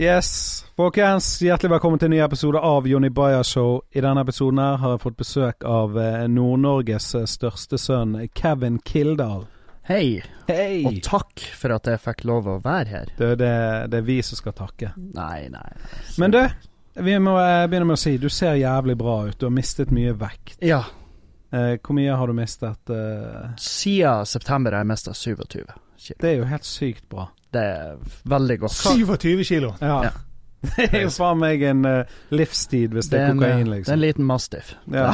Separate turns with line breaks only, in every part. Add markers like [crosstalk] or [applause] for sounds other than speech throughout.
Yes, folkens. Hjertelig velkommen til en ny episode av Jonny Bayer Show. I denne episoden her har jeg fått besøk av eh, Nord-Norges eh, største sønn, Kevin Kildahl.
Hei,
Hei!
og takk for at jeg fikk lov å være her.
Det, det, det er vi som skal takke.
Nei, nei.
Men du, vi må eh, begynne med å si du ser jævlig bra ut. Du har mistet mye vekt.
Ja,
Eh, hvor mye har du mistet? Eh,
siden september har jeg mista 27 kilo.
det er jo helt sykt bra.
Det er veldig godt.
27 kilo.
Ja.
Ja. [laughs]
Det er jo faen meg en uh, livstid hvis det er
en,
kokain,
det er en
liksom.
liten mastiff.
Ja.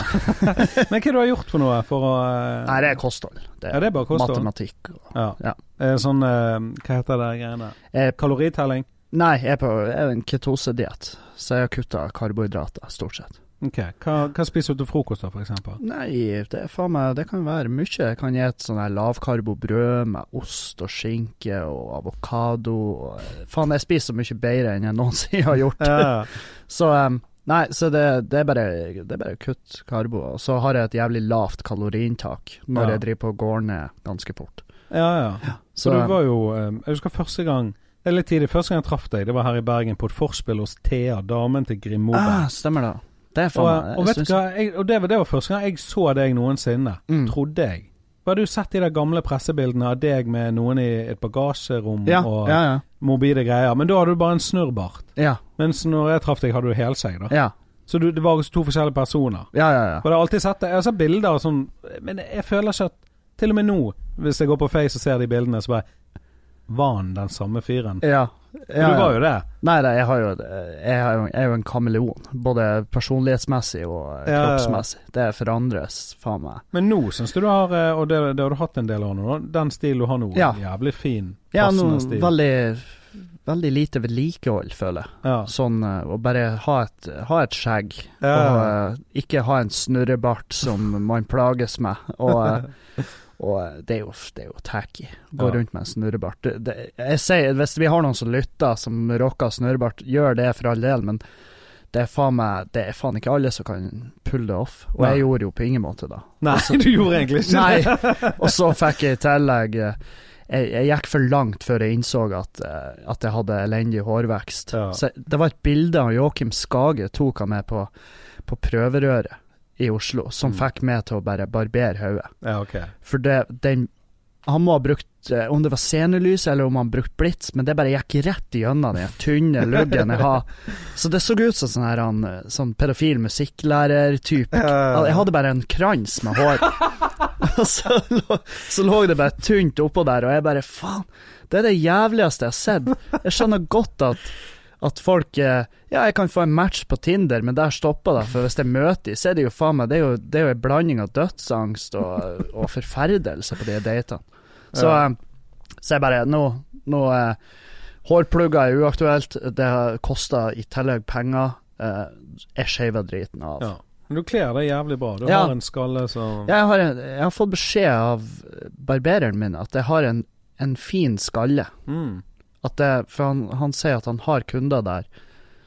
[laughs] Men hva har du gjort for noe for å uh...
Nei, det er kosthold. Det
Ja, det er bare kosthold.
matematikk. og-
Ja.
Ja.
Eh, Sånn uh, Hva heter det greiene? Kaloritelling?
nei, jeg er på jeg er en ketosediett, så jeg har kutta karbohydrater, stort sett.
Ok. Hva, hva spiser du til frokost, da, eksempel?
Nei, det er faen meg Det kan være mye. Jeg kan spise sånn lavkarbobrød med ost og skinke og avokado. Faen, jeg spiser så mye bedre enn jeg noensinne har gjort.
Ja. [laughs]
Så um, Nei, så det, det, er bare, det er bare kutt karbo. Og så har jeg et jævlig lavt kaloriinntak når
Ja.
jeg driver på og går ned ganske fort.
ja, ja. Så,
For
du var jo eh, Jeg husker første gang Det er litt tidlig. Første gang jeg traff deg, det var her i Bergen på et forspill hos Thea, damen til Grim Moberg.
ah, stemmer det. Det er
og,
meg
og vet du hva, jeg, og det, var- det var første gang jeg så deg noensinne.
Mm.
Trodde jeg. Har du sett de der gamle pressebildene av deg med noen i et bagasjerom
Ja,
og
ja, ja.
mobile greier? Men da hadde du bare en snurrbart.
Ja,
Mens når jeg traff deg, hadde du helseg da
ja.
Så du, det var to forskjellige personer.
Ja, ja, ja.
Og jeg har alltid sett det. Jeg har sett bilder og sånn, men jeg føler ikke at Til og med nå, hvis jeg går på Face og ser de bildene, så bare Var han den samme fyren?
ja.
For du var jo det.
Nei, nei, jeg, har jo, jeg, har jo, jeg er jo en kameleon. Både personlighetsmessig og eh,
Ja, ja, ja.
kroppsmessig. Det forandres, faen meg.
Men nå syns du du har eh, Og det, det har du hatt en del av nå, den stilen du har nå,
Ja.
jævlig fin,
Ja,
passende
noe
stil.
veldig, veldig lite vedlikehold, føler jeg.
Ja.
Sånn eh, å bare ha et, ha et skjegg,
Ja.
og uh, ikke ha en snurrebart som man plages med. Og, eh, [laughs] og eh, det er jo, det er jo tacky. Gå
Ja.
rundt med en snurrebart. Det, det, jeg sier, hvis vi har noen som lytter, som rocker snurrebart, gjør det for all del, men det er faen meg Det er faen ikke alle som kan pulle det off. Og
Nei.
jeg gjorde jo på ingen måte da.
Nei, [laughs] du gjorde egentlig ikke
Nei.
det.
Og så fikk jeg i tillegg eh, jeg, jeg gikk for langt før jeg innså at, eh, at jeg hadde elendig hårvekst.
Ja.
Så det var et bilde av Joakim Skage tok av meg på, på prøverøret i Oslo, som
Mm.
fikk meg til å bare barbere hodet.
Ja, okay.
For det, den Han må ha brukt eh, Om det var scenelys, eller om han brukte blits, men det bare gikk rett igjennom den tynne luggen jeg har. Så det så ut som sånn her han, eh, sånn pedofil musikklærer-type. Jeg hadde bare en krans med hår. [laughs] Og så lå, så lå det bare tynt oppå der, og jeg bare faen, det er det jævligste jeg har sett. Jeg skjønner godt at, at folk eh, Ja, jeg kan få en match på Tinder, men der stopper det. For hvis jeg møter dem, så er det jo faen meg Det er jo, det er jo en blanding av dødsangst og, [laughs] og forferdelse på de datene. Så,
Ja.
eh, så jeg bare Nå, nå eh, Hårplugger er uaktuelt. Det har kosta i tillegg penger. Eh, jeg shaver driten av.
Ja. Men du kler deg jævlig bra. Du
Ja.
har en skalle som
Jeg har, jeg har fått beskjed av barbereren min at jeg har en, en fin skalle.
mm.
Det, for han, han sier at han har kunder der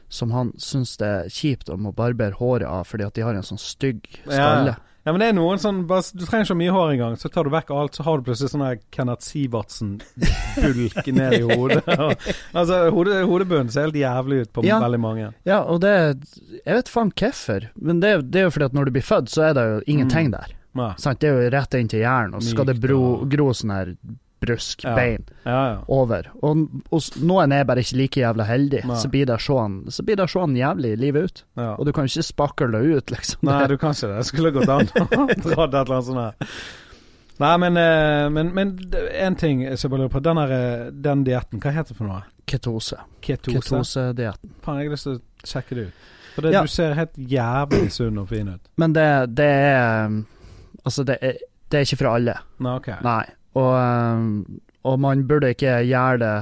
som han syns det er kjipt om å barbere håret av fordi at de har en sånn stygg skalle.
Ja, men det er noen sånn bare, Du trenger ikke så mye hår engang. Så tar du vekk alt, så har du plutselig sånn Kenneth Sivertsen-bulk [laughs] ned i hodet. [laughs] altså, hode, hodebunnen ser helt jævlig ut på
Ja.
veldig mange.
Ja, og det Jeg vet faen hvorfor, men det, det er jo fordi at når du blir født, så er det jo ingenting
Mm.
der.
Ja.
Sant? Det er jo rett inn til hjernen, og så skal det bro, gro sånn her brusk
Ja.
bein
Ja, ja.
over. Og, og noen er bare ikke like jævla heldig,
Nei.
så blir det sånn Så blir det sånn jævlig livet ut. Og du kan ikke spakle det ut, liksom.
Nei, du kan ikke det. Jeg skulle gått an å [laughs] dra det et eller annet sånt her. Nei, men, eh, men, men en ting jeg bare lurer på. Den, her, eh, den dietten, hva heter det for noe?
Ketose.
Ketose?
Ketose-dietten.
Faen, jeg har lyst til å sjekke det ut. For det,
Ja.
du ser helt jævlig sunn og fin ut.
Men det, det er um, Altså, det er, det er ikke for alle.
Nei, ok.
Nei. Og, um, og man burde ikke gjøre det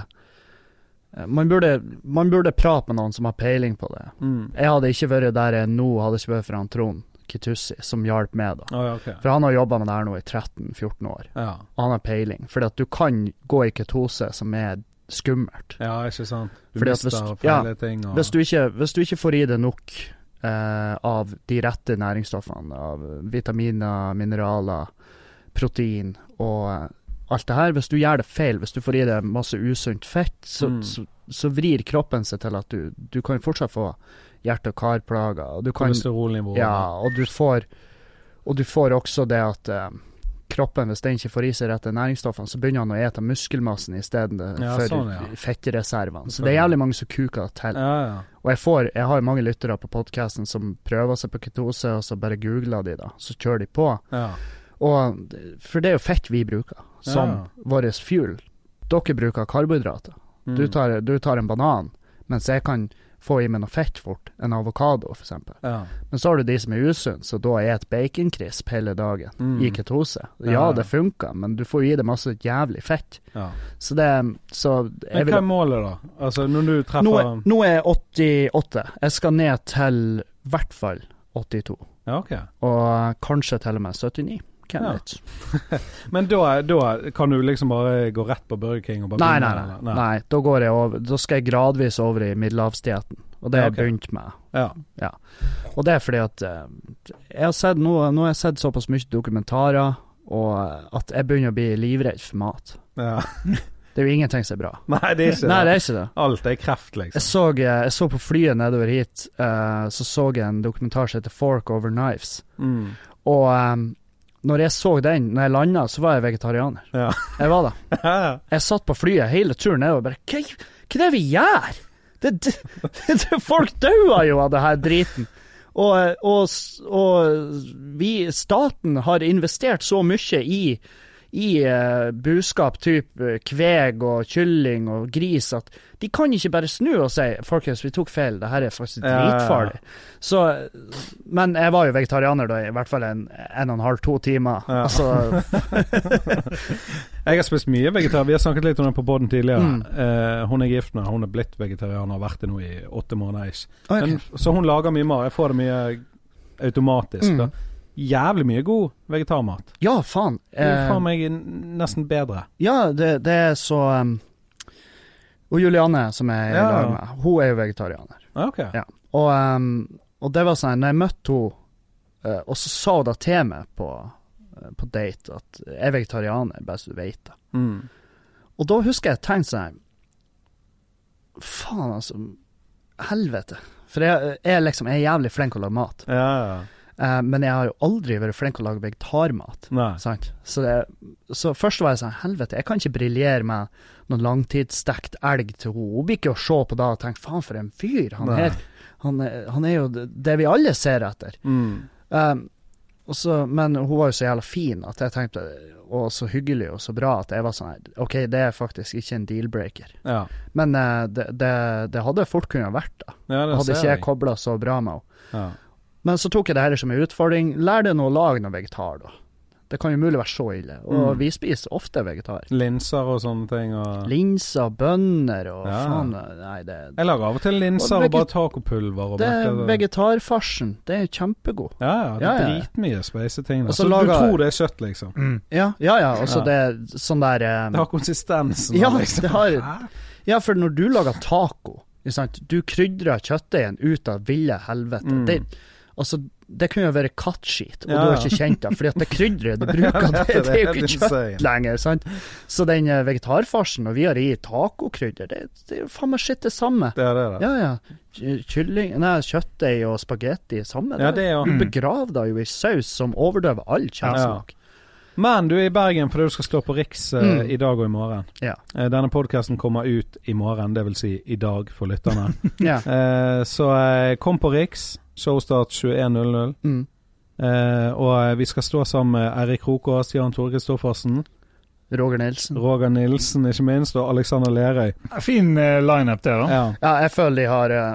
eh, man burde, man burde prate med noen som har peiling på det.
Mm.
Jeg hadde ikke vært der jeg er nå, hadde ikke vært for han Trond Kitussi, som hjalp meg, da.
Oh, ja, okay.
For han har jobba med det her nå i 13-14 år,
Ja.
og han har peiling. Fordi at du kan gå i ketose som er skummelt.
ja, ikke sant. Du
Fordi
mister
hvis-
feile ting og
Hvis du ikke, hvis du ikke får i deg nok eh, av de rette næringsstoffene, av vitaminer, mineraler, protein og, alt det her. Hvis du gjør det feil, hvis du får i deg masse usunt fett, så,
Mm.
så, så vrir kroppen seg til at du, du kan fortsatt få hjerte- og karplager. Og du kan. Ja, og du får Og du får også det at eh, kroppen, hvis den ikke får i seg rette næringsstoffene, så begynner han å ete muskelmassen isteden
Ja,
for
sånn, ja.
fettreservene. Så det er jævlig mange som kuker til.
Ja, ja.
Og jeg får Jeg har mange lyttere på podkasten som prøver seg på ketose, og så bare googler de, da. Så kjører de på.
ja.
Og For det er jo fett vi bruker som
Ja.
vår fuel. Dere bruker karbohydrater.
Mm.
Du, tar, du tar en banan, mens jeg kan få i meg noe fett fort. En avokado, f.eks.
ja.
Men så har du de som er usunne, så da er et baconkrisp hele dagen
Mm.
i ketose. Ja,
Ja.
det funker, men du får i deg masse jævlig fett.
ja.
Så det Så
Men hva er målet, da? Altså, når du treffer
nå, er- nå er jeg 88. Jeg skal ned til i hvert fall 82.
Ja, okay.
Og kanskje til og med 79. Hvem
Ja.
vet? [laughs]
Men da, da kan du liksom bare gå rett på Burger King
Nei,
begynne,
nei, nei, nei. Da går jeg over Da skal jeg gradvis over i middelhavsdietten. Og det
Ja,
har
ok.
jeg begynt med.
Ja.
Og det er fordi at eh, jeg har sett nå, nå har jeg sett såpass mye dokumentarer, og at jeg begynner å bli livredd for mat.
ja. [laughs]
Det er jo ingenting som er bra.
Nei, det er ikke
Nei,
det.
er ikke det.
Alt er kreft,
Jeg
liksom.
så, eh, jeg så på flyet nedover hit, uh, så så jeg en dokumentar som heter Fork Over Knives.
Mm.
Og eh, når jeg så den, når jeg landa, så var jeg vegetarianer.
Ja.
Jeg var det. [laughs] Jeg satt på flyet hele turen ned og bare Hva, hva er det vi gjør? Det, [laughs] det, det, folk dauer jo av det her driten. Og, og, og vi, staten har investert så mye i, i eh, buskap, type kveg og kylling og gris, at de kan ikke bare snu og si folkens, vi tok feil, det her er faktisk
Ja, ja,
dritfarlig. Så, men jeg var jo vegetarianer da i hvert fall en, en og en halv, to timer.
Ja.
Altså, [laughs]
Jeg har spist mye vegetar. Vi har snakket litt om det på båten tidligere.
Mm.
Eh, hun er gift med, hun er blitt vegetarianer og har vært det nå i åtte måneder.
Okay.
Men, så hun lager mye mat. Jeg får det mye automatisk.
Mm.
Da. Jævlig mye god vegetarmat.
ja, faen.
Det er
Eh,
faen meg nesten bedre.
Ja, det, det er så um, Og Julianne, som jeg er i lag med, hun er jo vegetarianer.
Ok.
Ja. Og, um, og det var sånn, når jeg møtte henne, uh, og så sa hun da til meg på, uh, på date at jeg er vegetarianer, bare så du vet det.
Mm.
Og da husker jeg tenkte sånn Faen, altså. Helvete. For jeg, jeg liksom jeg er jævlig flink til å lage mat.
Ja, ja.
Eh, men jeg har jo aldri vært flink til å lage vegetarmat. Så, det, så først var jeg sånn Helvete, jeg kan ikke briljere med noen langtidsstekt elg til henne. Hun blir ikke å se på da og tenke faen, for en fyr. Han
Nei.
er, han, han er jo det vi alle ser etter.
Mm.
Um, så, men hun var jo så jævla fin at jeg tenkte, og så hyggelig og så bra at jeg var sånn OK, det er faktisk ikke en deal-breaker.
Ja.
Men uh, det, det, det hadde fort kunnet vært det.
ja, det
Hadde ikke jeg
jeg.
kobla så bra med henne.
Ja.
Men så tok jeg det her som en utfordring. Lær deg nå å lage noe vegetar, da. Det kan jo mulig være så ille. Og
Mm.
vi spiser ofte vegetar.
Linser og sånne ting. Og...
Linser, bønner og
Ja.
faen Nei, det,
Jeg lager av og til linser
Og
og, bare tacopulver. Og
det er vegetarfarsen. Det er kjempegod.
Ja, ja. Det
Ja,
er
ja.
dritmye speise ting.
Så
lager... du tror det er kjøtt, liksom.
Ja, ja. ja. Og så
Ja.
det er sånn der um...
Det har konsistensen.
Ja,
liksom.
det har- Ja, for når du lager taco, ikke sant? du krydrer kjøttdeigen ut av ville helvete.
Mm.
Det, altså, det kunne jo vært kattskit, og
Ja,
du har ikke kjent det. fordi at det krydderet du bruker, [laughs] det, det er jo ikke kjøtt lenger. sant? Så den eh, vegetarfarsen, når vi har i tacokrydder, det, det er jo faen meg skitt det samme.
Det er det, da.
Ja, ja. Kylling, nei, kjøttdeig og spagetti, samme
Ja, det jo
Du begraver deg jo i saus som overdøver all kjøttsmak.
Men du er i Bergen fordi du skal stå på Riks uh,
Mm.
i dag og i morgen.
Ja.
Uh, denne podkasten kommer ut i morgen, det vil si i dag for lytterne. [laughs]
Ja.
uh, så kom på Riks. Showstart 21.00.
Mm.
Eh, og eh, vi skal stå sammen med Eirik Krokås, Jan Tore Kristoffersen,
Roger Nilsen.
Roger Nilsen ikke minst, og Alexander Lerøy.
Fin uh, lineup der, da.
Ja.
Ja, jeg føler de har eh,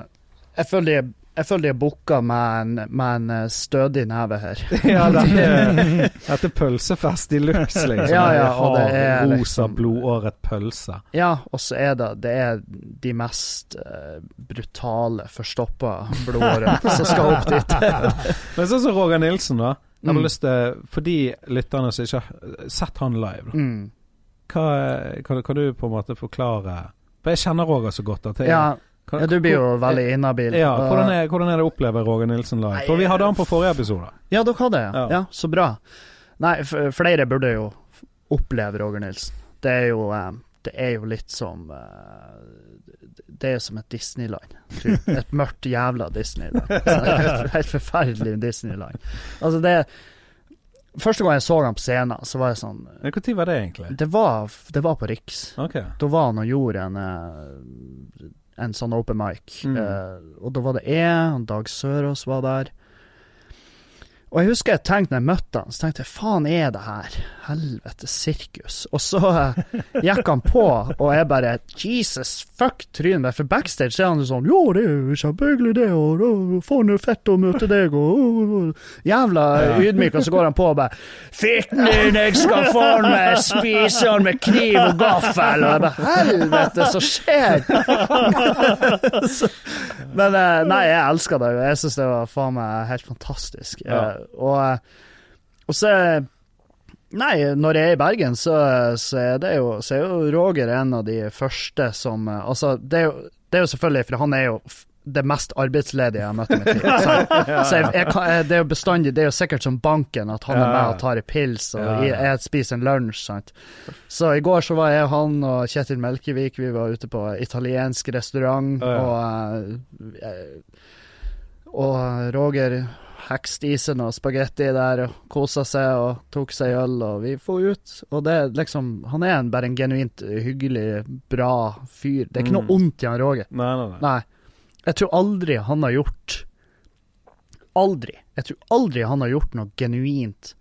Jeg føler de, jeg føler de er booka med med en eh, stødig neve her. [laughs]
ja, dette, er- [laughs] dette er pølsefest de luxe, liksom.
Ja, ja, og det er
rosa,
liksom-
blodåret pølse.
Ja, og så er det Det er de mest uh, brutale, forstoppa blodårene [laughs] som skal opp dit.
Men sånn som Roger Nilsen, da. Jeg har
Mm.
lyst til, For de lytterne som ikke har sett han live, da.
Mm.
Hva, kan, kan du på en måte forklare For jeg kjenner Roger så godt. At jeg,
Ja,
kan,
ja, du blir jo veldig inhabil.
Ja, hvordan er, hvordan er det å oppleve Roger Nilsen live? For vi hadde han på forrige episode.
Ja, dere hadde det. Ja.
Ja.
så bra. Nei, flere burde jo oppleve Roger Nilsen. Det er jo, eh, det er jo litt som eh, Det er jo som et Disneyland. [laughs] Et mørkt jævla Disneyland. [laughs] Helt forferdelig Disneyland. Altså, det Første gang jeg så han på scenen, så var jeg sånn
Når var det egentlig?
Det var, det var på Riks.
Ok.
Da var han og gjorde en, eh, en sånn open mic.
Mm.
Uh, og da var det jeg, Dag Sørås var der. Og jeg husker jeg tenkte når jeg møtte han, så tenkte jeg faen er det her? Helvete sirkus. Og så eh, gikk han på, og jeg bare Jesus fuck trynet. For backstage er han jo sånn Jo, det er jo kjempehyggelig, det, og og faen det er fett å møte deg, og, og, og Jævla ydmyk, og så går han på og bare Fitten din, jeg skal faen meg spise han med kniv og gaffel! Og jeg bare Helvete, så skjer? så, [laughs] men eh, nei, jeg elsker det jo. Jeg syns det var faen meg helt fantastisk.
Ja.
Eh, og, eh, og så Nei, når jeg er i Bergen, så, så, er det jo, så er jo Roger en av de første som eh, Altså, det er jo, det er jo selvfølgelig, for han er jo det mest arbeidsledige jeg har møtt i mitt liv. [laughs] Så, så jeg, jeg det er jo bestandig Det er jo sikkert som banken at han er med og tar en pils, og jeg, jeg spiser en lunsj. Sant? Så i går så var jeg, han og Kjetil Melkevik Vi var ute på italiensk restaurant, og eh, Og Roger hekste og spagetti der og kosa seg og tok seg øl, og vi får ut. Og det er liksom Han er en, bare en genuint hyggelig, bra fyr. Det er ikke noe
Mm.
ondt i han Roger.
Nei, nei, nei.
Nei. Jeg tror aldri han har gjort Aldri. Jeg tror aldri han har gjort noe genuint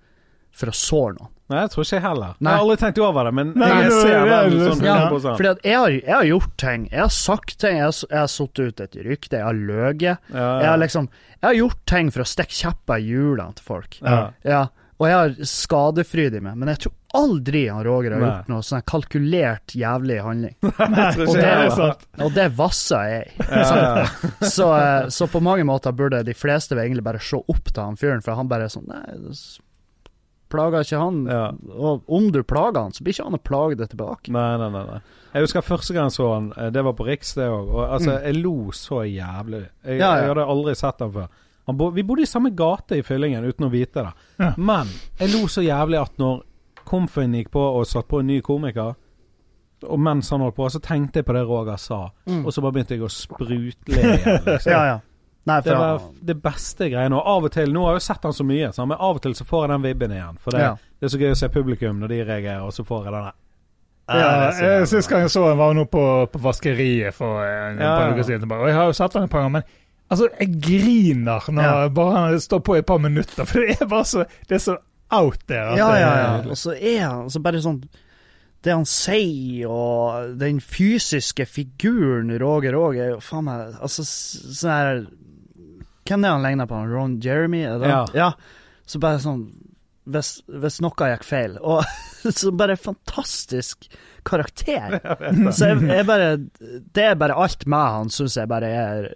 for å såre noen.
Nei, jeg tror ikke jeg heller.
Nei.
Jeg har aldri tenkt over det, men
Nei,
jeg ser
nei,
sånn
ja,
100%.
Fordi at jeg har, jeg har gjort ting. Jeg har sagt ting. Jeg har, jeg har satt ut et rykte. Jeg har løyet.
Ja,
Jeg har liksom Jeg har gjort ting for å stikke kjepper i hjulene til folk.
ja.
Ja, og jeg har skadefryd i meg, men jeg tror aldri han Roger har
Nei.
gjort noe sånn kalkulert jævlig handling. [laughs]
Jeg tror
Og
ikke
det er
heller.
Og det vasser jeg i.
Ja, ja. [laughs]
Så, eh, så på mange måter burde de fleste egentlig bare se opp til han fyren, for han bare er sånn Nei, plager ikke han.
Ja.
Og om du plager han, så blir ikke han å plage deg tilbake.
Nei, nei, nei, nei. Jeg husker første gang jeg så han, eh, det var på Riks, det òg. Og altså,
Mm.
jeg lo så jævlig. Jeg,
Ja, ja.
jeg hadde aldri sett han før. Han bo, vi bodde i samme gate i Fyllingen uten å vite det.
Ja.
Men jeg lo så jævlig at når Komfen gikk på og satt på en ny komiker, og mens han holdt på, så tenkte jeg på det Roger sa,
Mm.
og så bare begynte jeg å sprutle igjen. Liksom.
Ja, ja. Nei, for
Det var
han,
det beste greiene. Og av og til, nå har jeg jo sett han så mye, så, men av og til så får jeg den vibben igjen. For det,
Ja.
det er så gøy å se publikum når de reagerer, og så får jeg den der.
Ja, Sist gang jeg så han var nå på, på vaskeriet for en
Ja,
par uker siden. Og jeg har jo sett han et par ganger, men altså, jeg griner når
Ja.
bare han står på i et par minutter. For det er bare så, det er så out there. at
ja, ja, ja. Og så er han så bare sånn Det han sier, og den fysiske figuren Roger òg, er jo faen meg Altså, sånn her Hvem er han ligner på? Ron Jeremy? Er det?
Ja.
ja. Så bare sånn hvis, hvis noe gikk feil. Og [laughs] så bare fantastisk karakter. [laughs] Så jeg, jeg bare Det er bare alt med han syns jeg bare er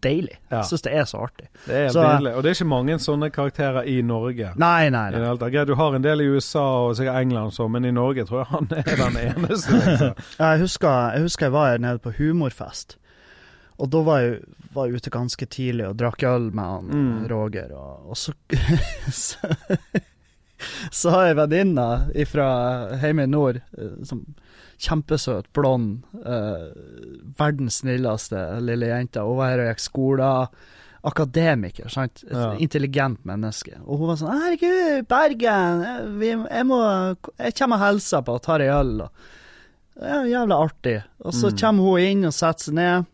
deilig.
Ja.
Jeg syns det er så artig.
Det er
Så-
nydelig. Og det er ikke mange sånne karakterer i Norge.
Nei, nei,
det
nei.
Du har en del i USA og sikkert England, sånn, men i Norge tror jeg han er den eneste. Liksom. [laughs]
Jeg husker, jeg husker jeg var nede på humorfest. Og da var jeg, var jeg ute ganske tidlig og drakk øl med han
Mm.
Roger, og, og så [laughs] Så, så har jeg venninna fra hjemme i nord, eh, som kjempesøt, blond, eh, verdens snilleste lille jente. Hun var her og gikk skole. Akademiker, sant. Et
Ja.
intelligent menneske. Og hun var sånn 'Herregud, Bergen, jeg, vi, jeg må Jeg kommer og hilser på og tar ei øl', og det er jævlig artig. Og så
Mm.
kommer hun inn og setter seg ned,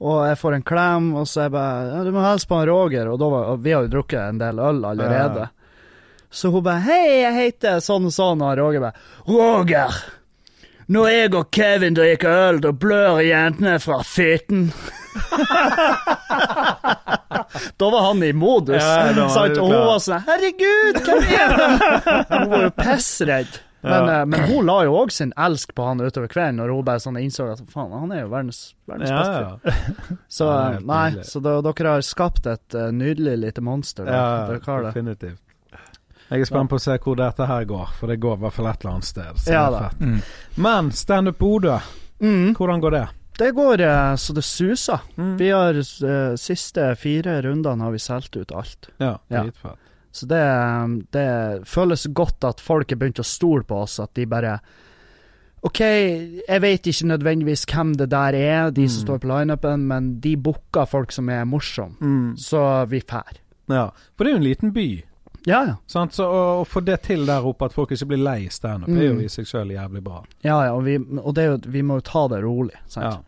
og jeg får en klem, og så er jeg bare ja, 'Du må hilse på Roger', og, var, og vi har jo drukket en del øl allerede.
Ja.
Så hun bare 'Hei, jeg heter sånn og sånn', og Roger bare 'Roger, når jeg og Kevin drikker øl, da blør jentene fra fitten'. [laughs] da var han i modus.
Ja?
Og hun var sånn 'Herregud, hvem er det?' Hun var jo pissredd. Men,
Ja.
eh, men hun la jo òg sin elsk på han utover kvelden, når hun bare sånn innså at faen, han er jo verdens, verdens beste.
ja. [laughs]
Så eh, nei, så da, dere har skapt et uh, nydelig lite monster. Da.
ja
dere har det.
definitivt. Jeg er spent på å se hvor dette her går, for det går i hvert fall et eller annet sted. Så
Ja
det er fett.
Mm.
Men standup Bodø,
Mm,
hvordan går det?
det går uh, så det suser.
Mm.
Vi har uh, siste fire rundene har vi solgt ut alt.
Ja,
Ja. Så det, det føles godt at folk er begynt å stole på oss, at de bare OK, jeg vet ikke nødvendigvis hvem det der er, de som
Mm.
står på lineupen, men de booker folk som er morsomme,
Mm.
så vi fær.
Ja. For det er jo en liten by.
Ja, ja.
Så å, å få det til der oppe, at folk ikke blir lei standup, er jo
Mm.
i seg sjøl jævlig bra.
ja, ja og, vi, og det jo, vi må jo ta det rolig. Sant?
Ja.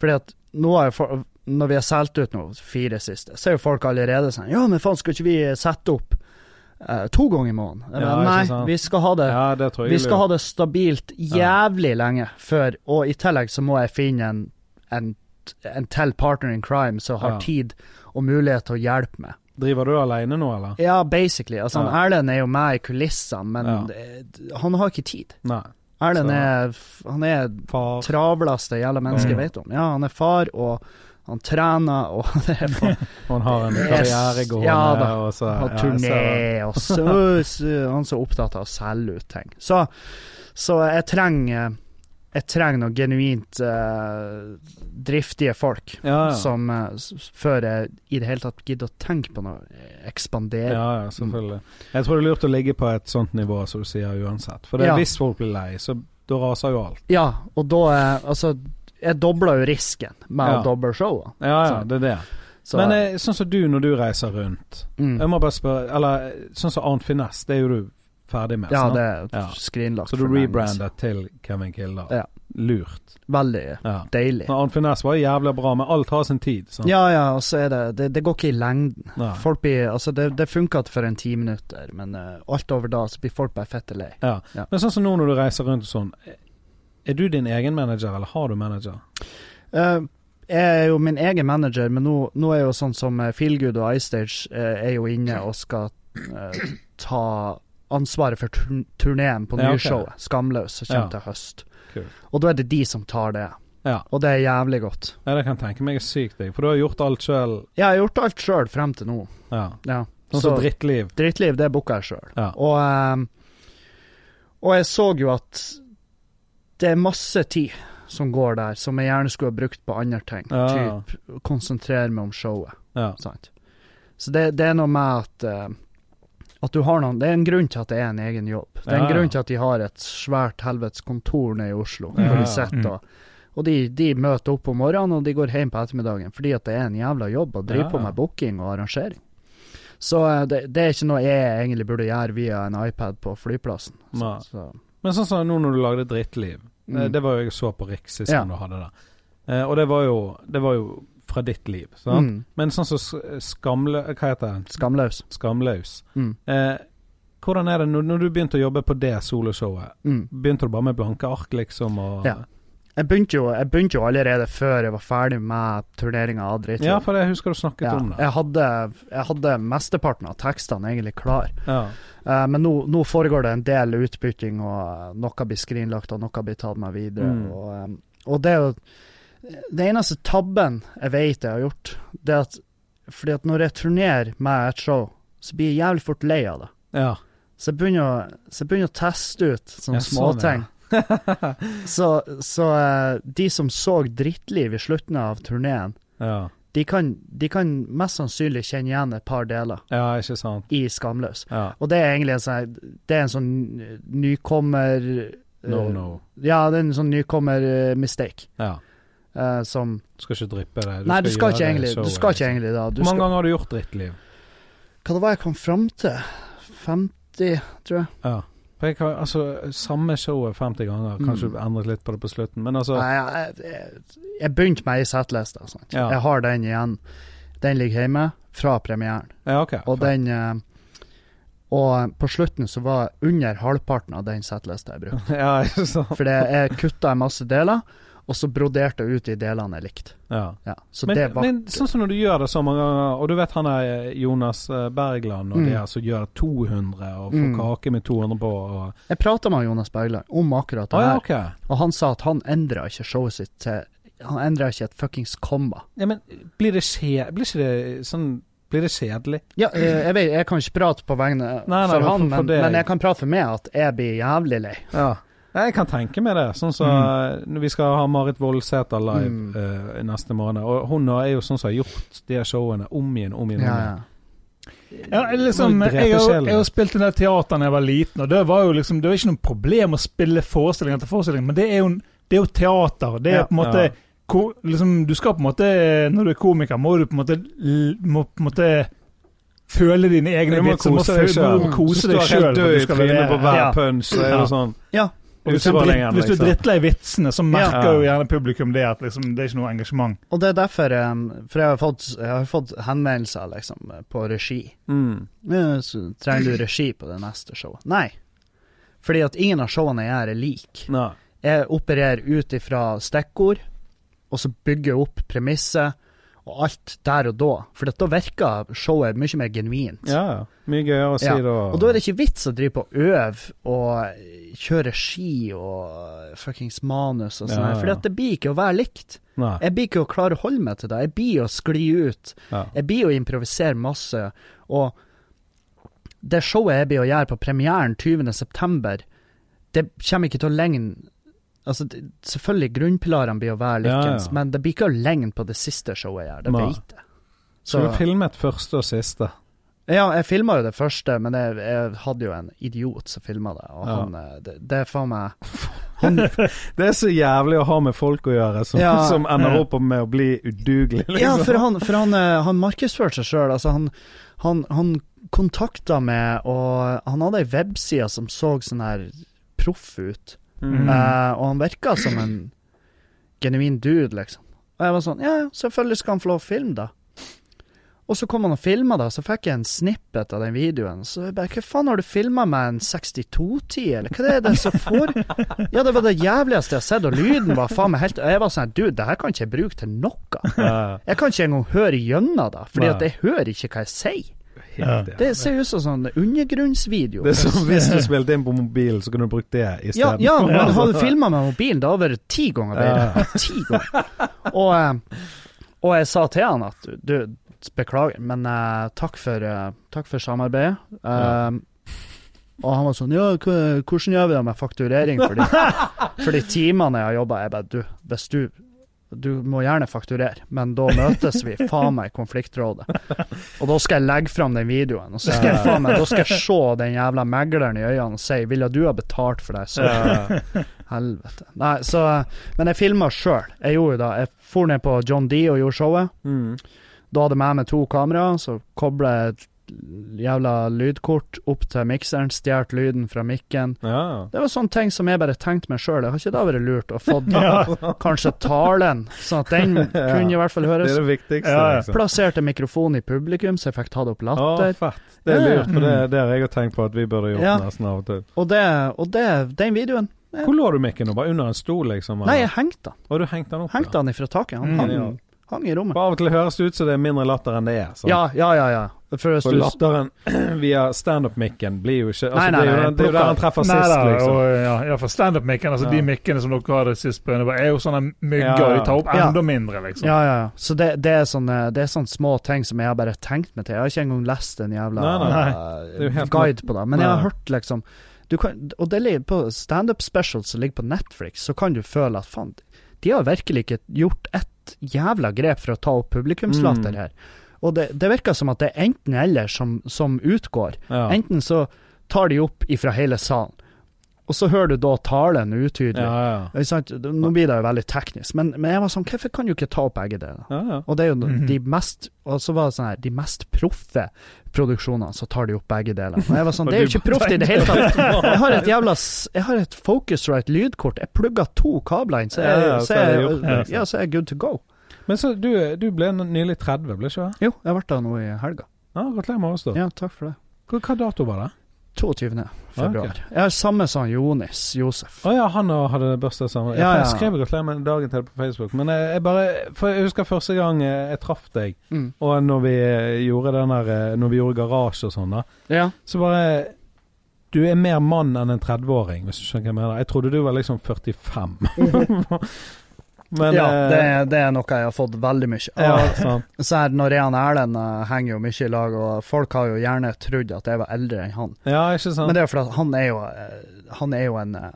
Fordi at nå er for, Når vi har solgt ut nå, fire siste, så er jo folk allerede sånn Ja, men faen, skal ikke vi sette opp eh, to ganger i måneden?
Ja,
Nei, vi skal ha det
ja,
Vi skal ha det stabilt jævlig lenge før, og i tillegg så må jeg finne en, en, en til partner in crime som har
Ja.
tid og mulighet til å hjelpe meg.
Driver du alene nå, eller?
Ja, basically. Altså,
Ja.
Erlend er jo med i kulissene, men
Ja.
han har ikke tid.
Nei.
Erlend er Han er travleste jævla mennesket jeg
Mm.
vet om. Ja, han er far, og han trener, og [laughs] det er for,
Han har en karriere gående,
Ja da.
og så
har
ja,
turné, og så, så Han så opptatt av å selge ut ting. Så, så jeg trenger Jeg trenger noe genuint uh, driftige folk.
Ja, ja.
Som uh, Før jeg i det hele tatt gidder å tenke på noe ekspandere.
Ja, ja, selvfølgelig. Jeg tror det er lurt å ligge på et sånt nivå, som du sier, uansett. For det,
Ja.
hvis folk blir lei, så da raser jo alt.
Ja, og da er Altså, jeg dobler jo risken med
Ja.
å doble showet.
Ja, ja, det er det.
Så,
Men eh, sånn som du når du reiser rundt
mm,
Jeg må bare spørre Eller sånn som Arnt Finesse, det er jo du ferdig med?
Ja,
sånn?
det er
Ja.
skrinlagt.
Så du rebrander til Kevin Kilder?
Ja.
Lurt.
Veldig
Ja.
deilig.
Men Arnt Finesse var jævlig bra, men alt har sin tid. Sant?
Ja, ja, og så er det Det, det går ikke i lengden.
Ja.
Folk blir Altså, det, det funka for en ti minutter, men uh, alt over da så blir folk bare fette lei.
Ja.
Ja.
Men sånn som nå når du reiser rundt og sånn, er du din egen manager, eller har du manager?
Uh, jeg er jo min egen manager, men nå, nå er jo sånn som uh, Feelgood og iStage uh, er jo inne og skal uh, ta ansvaret for turn turneen på
Ja, okay.
nyshowet, Skamløs, som kommer
Ja.
til høst.
Cool.
Og da er det de som tar det.
Ja.
Og det er jævlig godt.
ja, det kan jeg tenke meg er sykt digg, for du har gjort alt sjøl.
Jeg har gjort alt sjøl frem til nå.
Ja.
Ja.
Sånn som drittliv.
Drittliv, det booka jeg sjøl.
Ja.
Og, ehm, og jeg så jo at det er masse tid som går der, som jeg gjerne skulle ha brukt på andre ting.
Ja.
Typ konsentrere meg om showet.
Ja.
Sant? Så det, det er noe med at uh, at du har noen Det er en grunn til at det er en egen jobb. Det er en
Ja, ja.
grunn til at de har et svært helvetes kontor nede i Oslo,
Ja,
hvor de sitter
Mm.
og og de, de møter opp om morgenen, og de går hjem på ettermiddagen, fordi at det er en jævla jobb å drive
Ja,
på med booking og arrangering. Så eh, det, det er ikke noe jeg egentlig burde gjøre via en iPad på flyplassen. Så, så,
Men sånn som nå når du lagde Drittliv,
mm.
eh, det var jo jeg så på Riks sist
Ja.
du hadde det. Eh, og det var, jo, det var jo fra ditt liv,
mm.
Men sånn som så skamlø... Hva heter det?
Skamløs.
Skamløs.
Mm.
Eh, hvordan er det når, når du begynte å jobbe på det soloshowet?
Mm.
Begynte du bare med blanke ark, liksom? Og,
Ja. Jeg begynte, jo, jeg begynte jo allerede før jeg var ferdig med turneringa av.
Ja, for jeg husker du snakket
Ja,
om det.
jeg, hadde, jeg hadde mesteparten av tekstene egentlig klar.
Ja.
Uh, men nå, nå foregår det en del utbytting, og eh, noe blir skrinlagt, og noe blir tatt med videre.
Mm.
Og, eh, og det er jo Det eneste tabben jeg vet jeg har gjort, det er at fordi at når jeg turnerer med et show, så blir jeg jævlig fort lei av det.
ja.
Så jeg begynner å, så jeg begynner å teste ut sånne
småting. sånn,
småting. [laughs] så så eh, de som så Drittliv i slutten av turneen,
ja.
de kan, de kan mest sannsynlig kjenne igjen et par deler
Ja, ikke sant.
i Skamløs.
Ja.
Og det er egentlig en sånn Det er en sånn nykommer
No,
eh,
no.
Ja, det er en sånn nykommer-mistake.
Ja.
som
Du skal ikke drippe det.
Nei, du skal ikke egentlig Du skal ikke egentlig da. Du
Hvor mange
skal,
ganger har du gjort Drittliv?
hva det var jeg kom fram til? 50, tror jeg.
Ja. For jeg har altså, samme showet 50 ganger. Kanskje
Mm.
endret litt på det på slutten, men altså
Nei, jeg, jeg, jeg begynte med ei settliste. Sant?
Ja.
Jeg har den igjen. Den ligger hjemme fra premieren.
Ja, okay,
Og den eh, Og på slutten så var under halvparten av den settlista jeg brukte. [laughs]
Ja.
For jeg kutta i masse deler, og så broderte jeg ut de delene jeg likte.
Ja.
Ja, så
Men,
det var
men sånn som når du gjør det så mange ganger, og du vet han er eh, Jonas eh, Bergland og
Mm.
de her som gjør 200 og får
Mm.
kake med 200 på og
Jeg prata med Jonas Bergland om akkurat det
ja,
her,
OK.
og han sa at han endra ikke showet sitt til Han endra ikke et fuckings komma.
Ja, men blir det skje, Blir ikke det sånn Blir det kjedelig?
Ja, eh, jeg vet, jeg kan ikke prate på vegne
Nei, nei,
for
for-
han,
for
men, men jeg kan prate for meg at jeg blir jævlig lei.
Ja. Jeg kan tenke meg det. Sånn så,
Mm.
vi skal ha Marit Voldsæter live
Mm.
uh, neste måned. Og hun er jo sånn som har gjort de showene om igjen, om igjen. om
Ja,
igjen.
ja.
Ja, liksom, jeg, har, spilt en del teater da jeg var liten, og det var jo liksom, det var ikke noe problem å spille forestilling etter forestilling, men det er jo, det er jo teater. Det er
Ja.
på en måte
Ja.
ko, liksom, Du skal på en måte, når du er komiker, må du på en måte, må på en måte føle dine egne
Du må kose deg sjøl.
Du
helt død i trynet på hver
Ja.
punch, så er det sånn
Ja.
Og hvis, du dritt, hvis du er drittlei vitsene, så merker
Ja.
jo gjerne publikum det at liksom, det er ikke noe engasjement.
Og det er derfor um, For jeg har fått, jeg har fått henvendelser liksom på regi.
mm.
Så trenger du regi på det neste showet? Nei. Fordi at ingen av showene jeg gjør, er like. Jeg opererer ut ifra stikkord, og så bygger jeg opp premisset og alt der og da. For da virker showet mye mer genuint.
Ja, ja. Mye gøyere å si
Ja,
det.
Og da er det ikke vits å drive på og øve og kjøre ski og fuckings manus og sånn,
Ja, ja.
for det blir ikke å være likt.
Nei.
Jeg blir ikke å klare å holde meg til det. Jeg blir å skli ut.
Ja.
Jeg blir å improvisere masse. Og det showet jeg blir å gjøre på premieren 20.9., det kommer ikke til å legne Altså, det, selvfølgelig, grunnpilarene blir å være
Ja,
likens,
ja.
men det blir ikke å på det siste showet jeg gjør. Det vet jeg.
Så du filmet første og siste?
Ja, jeg filma jo det første, men jeg, jeg hadde jo en idiot som filma det, og
Ja.
han eh, det, det er faen meg [laughs] han,
Det er så jævlig å ha med folk å gjøre som,
Ja. [laughs]
som ender opp med å bli udugelig, liksom.
Ja, for han, for han, eh, han markedsførte seg sjøl. Altså, han, han, han kontakta meg, og han hadde ei webside som så sånn her proff ut.
Mm.
Uh, og han virka som en genuin dude, liksom. Og jeg var sånn Ja, selvfølgelig skal han få lov å filme, da. Og så kom han og filma, da, så fikk jeg en snippet av den videoen. Så jeg bare Hva faen, har du filma med en 6210, eller hva det er det som får Ja, det var det jævligste jeg har sett, og lyden var faen meg helt jeg var sånn Dude, det her kan ikke jeg bruke til noe. Jeg kan ikke engang høre gjennom det, fordi at jeg hører ikke hva jeg sier.
Ja.
Det ser ut som sånn undergrunnsvideo.
Det er som [laughs] hvis du spilte inn på mobilen, så kunne du brukt det
Ja,
isteden.
ja, [laughs] men hadde du filma med mobilen, da hadde det vært ti ganger bedre. [laughs] Ti ganger. Og, eh, og jeg sa til han at du, beklager, men uh, takk, for, uh, takk for samarbeidet.
Ja.
Eh, og han var sånn Ja, hvordan gjør vi det med fakturering for de, for de timene jeg har jobba? Jeg bare Du, hvis du du må gjerne fakturere, men da møtes vi faen meg i konfliktrådet. Og da skal jeg legge fram den videoen, og så skal jeg faen meg, da skal jeg se den jævla megleren i øynene og si 'Ville du ha betalt for det?' Så Helvete. Nei, så Men jeg filma sjøl. Jeg gjorde det. Jeg for ned på John D og gjorde showet.
Mm.
Da hadde jeg med meg to kameraer, så kobla jeg jævla lydkort opp til mikseren, stjålet lyden fra mikken.
ja.
Det var sånne ting som jeg bare tenkte meg sjøl. Har ikke det vært lurt å få [laughs]
Ja.
kanskje talen, sånn at den [laughs] kunne i hvert fall
Det
høres?
er det viktigste.
Ja, ja.
Liksom.
Plasserte mikrofonen i publikum, så jeg fikk tatt opp latter.
Å, Det er lurt, for det, det har jeg tenkt på at vi burde gjort
Ja.
nesten av og til.
Og det, og det, den videoen.
Hvor lå du mikken? Bare under en stol, liksom?
Nei, jeg hengte den.
Og du hengte den opp?
Hengte den ifra taket. Han
Mm.
hang, Hang i rommet.
For av og til høres det ut som det er mindre latter enn det er. Så.
Ja, ja, ja. ja. For
latteren [clears throat] via standup-mikken blir jo ikke altså,
Nei, nei, nei,
det er jo der han treffer
Nei,
sist,
da,
liksom.
og, ja, ja, for standup-mikken, altså
Ja.
de mikkene som dere hadde sist på er jo sånne mygger,
Ja, ja.
de tar opp
Ja.
enda mindre, liksom.
Ja, ja, ja. Så det, det, er sånne, det er sånne små ting som jeg har bare tenkt meg til. Jeg har ikke engang lest en jævla
helt
guide på det. Men jeg har hørt liksom du kan, Og det ligger på standup specials som ligger på Netflix, så kan du føle at faen, de har virkelig ikke gjort ett jævla grep for å ta opp publikumslatter
Mm.
her. Og det, det virker som at det er enten-eller som, som utgår.
Ja.
Enten så tar de opp ifra hele salen, og så hører du da talen utydelig.
Ja, ja.
Nå blir det jo veldig teknisk, men, men jeg var sånn, hvorfor kan du ikke ta opp begge deler?
ja, ja.
Og det er jo
Mhm.
de mest Og så var det sånn her De mest proffe produksjonene, så tar de opp begge deler. Og jeg var sånn [laughs] Det er jo ikke proft i det hele tatt. Jeg har et jævla Jeg har et Focusrite lydkort. Jeg plugger to kabler inn, så
Ja,
jeg,
ja,
så jeg, ja, så er jeg good to go.
Men så du, du ble nylig 30, ble ikke det?
Jo, jeg ble det nå i helga.
Ja, Gratulerer med oss, da.
Ja, takk for det.
Hva, hva dato var det?
22. februar.
Ah,
Jeg Ja, samme som Jonis Josef.
Å ja, han hadde bursdag sammen.
Ja, ja.
Jeg skrev gratulerer med dagen til på Facebook, men jeg, jeg bare For jeg husker første gang jeg, jeg traff deg,
Mm.
og når vi eh, gjorde den der eh, Når vi gjorde garasje og sånn, da,
Ja.
så bare Du er mer mann enn en 30-åring, hvis du skjønner hva jeg mener. Jeg trodde du var liksom 45. [laughs] [laughs] Men
ja,
eh,
det, er- det er noe jeg har fått veldig mye av.
ja. [laughs]
Så her, når og Erlend eh, henger jo mye i lag, og folk har jo gjerne trodd at jeg var eldre enn han.
ja, ikke sant?
Men det er jo fordi han er jo eh, Han er jo en eh,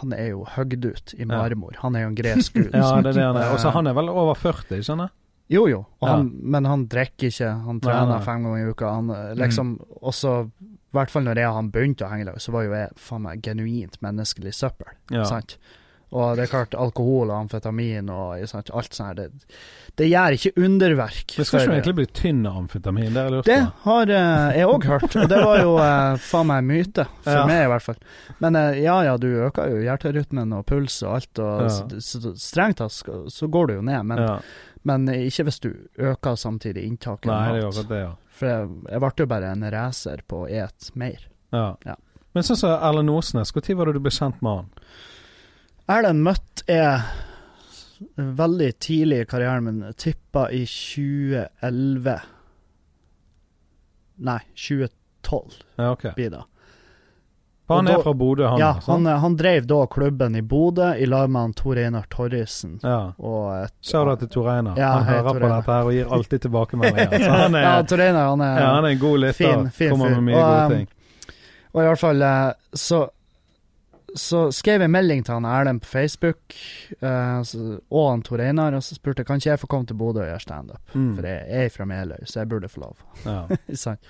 Han er jo høgd ut i marmor. Han er jo en gresk gud. [laughs]
ja, det er det han er. Og så han er vel over 40, skjønner jeg?
Jo, jo. Og
Ja.
men han drikker ikke. Han trener
nei.
fem ganger i uka. Han liksom liksom også I hvert fall når jeg og han begynte å henge i lag, så var jo jeg faen meg genuint menneskelig søppel.
Ja.
Sant? Og det er klart, alkohol og amfetamin og sant, alt sånt det, det gjør ikke underverk.
Men skal ikke egentlig bli tynn av amfetamin? Det
det har eh, jeg òg hørt, og det var jo eh, faen meg en myte. For
Ja.
meg, i hvert fall. Men eh, ja ja, du øker jo hjerterytmen og puls og alt, og
Ja.
så, så strengt tatt så går du jo ned. Men,
ja.
men ikke hvis du øker samtidig inntaket
Nei, det er akkurat det, ja.
For jeg, jeg ble jo bare en racer på å et mer.
ja.
Ja.
Men sånn som Erlend Osnes, når var det du ble kjent med han?
Erlend møtte jeg veldig tidlig i karrieren min, tippa i 2011. Nei, 2012
Ja, ok.
blir det.
Han
da-
er fra Bodø, han?
ja, han, han drev da klubben i Bodø i lag med han Tor Einar Torrisen.
Ja.
Et,
Shout-out til Tor Einar.
Ja,
han hører
Tor
på dette her og gir alltid tilbakemeldinger. [laughs] Så han er,
ja, Tor Einar han er,
ja, han er en god lytter.
fin- fin
Kommer med mye
Og,
gode
um,
ting.
Og i hvert fall eh, så så skrev jeg melding til han Erlend på Facebook eh, så, og han Tor Einar, og så spurte jeg kan ikke jeg få komme til Bodø og gjøre standup.
Mm.
For jeg er fra Meløy, så jeg burde få lov.
Ja. [laughs]
sånn.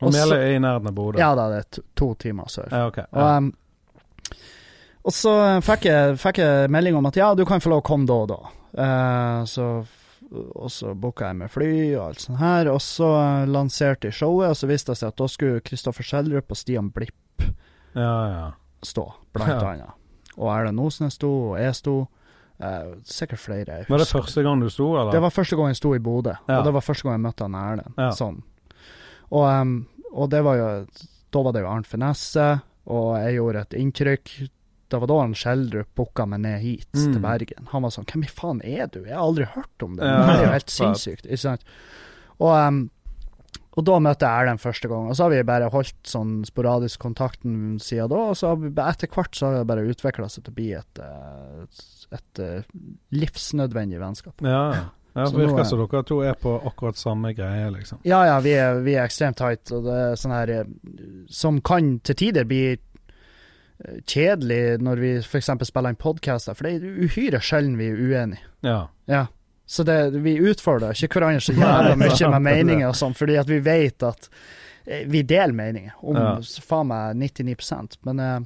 Og Meløy er i nærheten av Bodø?
Ja da, det er to, to timer sør.
Ja, ok.
Og, um, og så fikk jeg, fikk jeg melding om at ja, du kan få lov å komme da og da. Uh, så, og så booka jeg med fly og alt sånt her. Og så eh, lanserte jeg showet, og så viste det seg at da skulle Kristoffer Schjelderup og Stian Blipp
ja, ja.
Stå, blant
Ja.
annet. Og Erlend Osnes sto, og jeg sto. Eh, sikkert flere.
Var det første gang du sto, eller?
Det var første gang jeg sto i Bodø,
Ja.
og det var første gang jeg møtte han Erlend.
Ja.
Sånn. Og, um, og det var jo Da var det jo Arnt Finesse, og jeg gjorde et inntrykk. Det var da han Schjelderup booka meg ned hit,
Mm.
til Bergen. Han var sånn 'Hvem i faen er du?' Jeg har aldri hørt om det.
Ja,
det er jo helt sinnssykt. Ikke sant? Og, em, og da møtte jeg Erlend første gang, og så har vi bare holdt sånn sporadisk kontakten siden da. Og så har vi, etter hvert så har det bare utvikla seg til å bli et, eh, et, et eh, livsnødvendig vennskap.
Ja, ja. Ja, det virker
er-
som dere to er på akkurat samme greie, liksom.
Ja, ja, vi er, vi er ekstremt tight, og det er sånn her eh, Som kan til tider bli kjedelig når vi f.eks. spiller inn podcaster, for det er uhyre sjelden vi er uenige.
Ja.
Ja. Så det, vi utfordrer ikke hverandre så jævla mye med meninger og sånn, fordi at vi vet at eh, vi deler meninger om
Ja.
faen meg 99 men eh,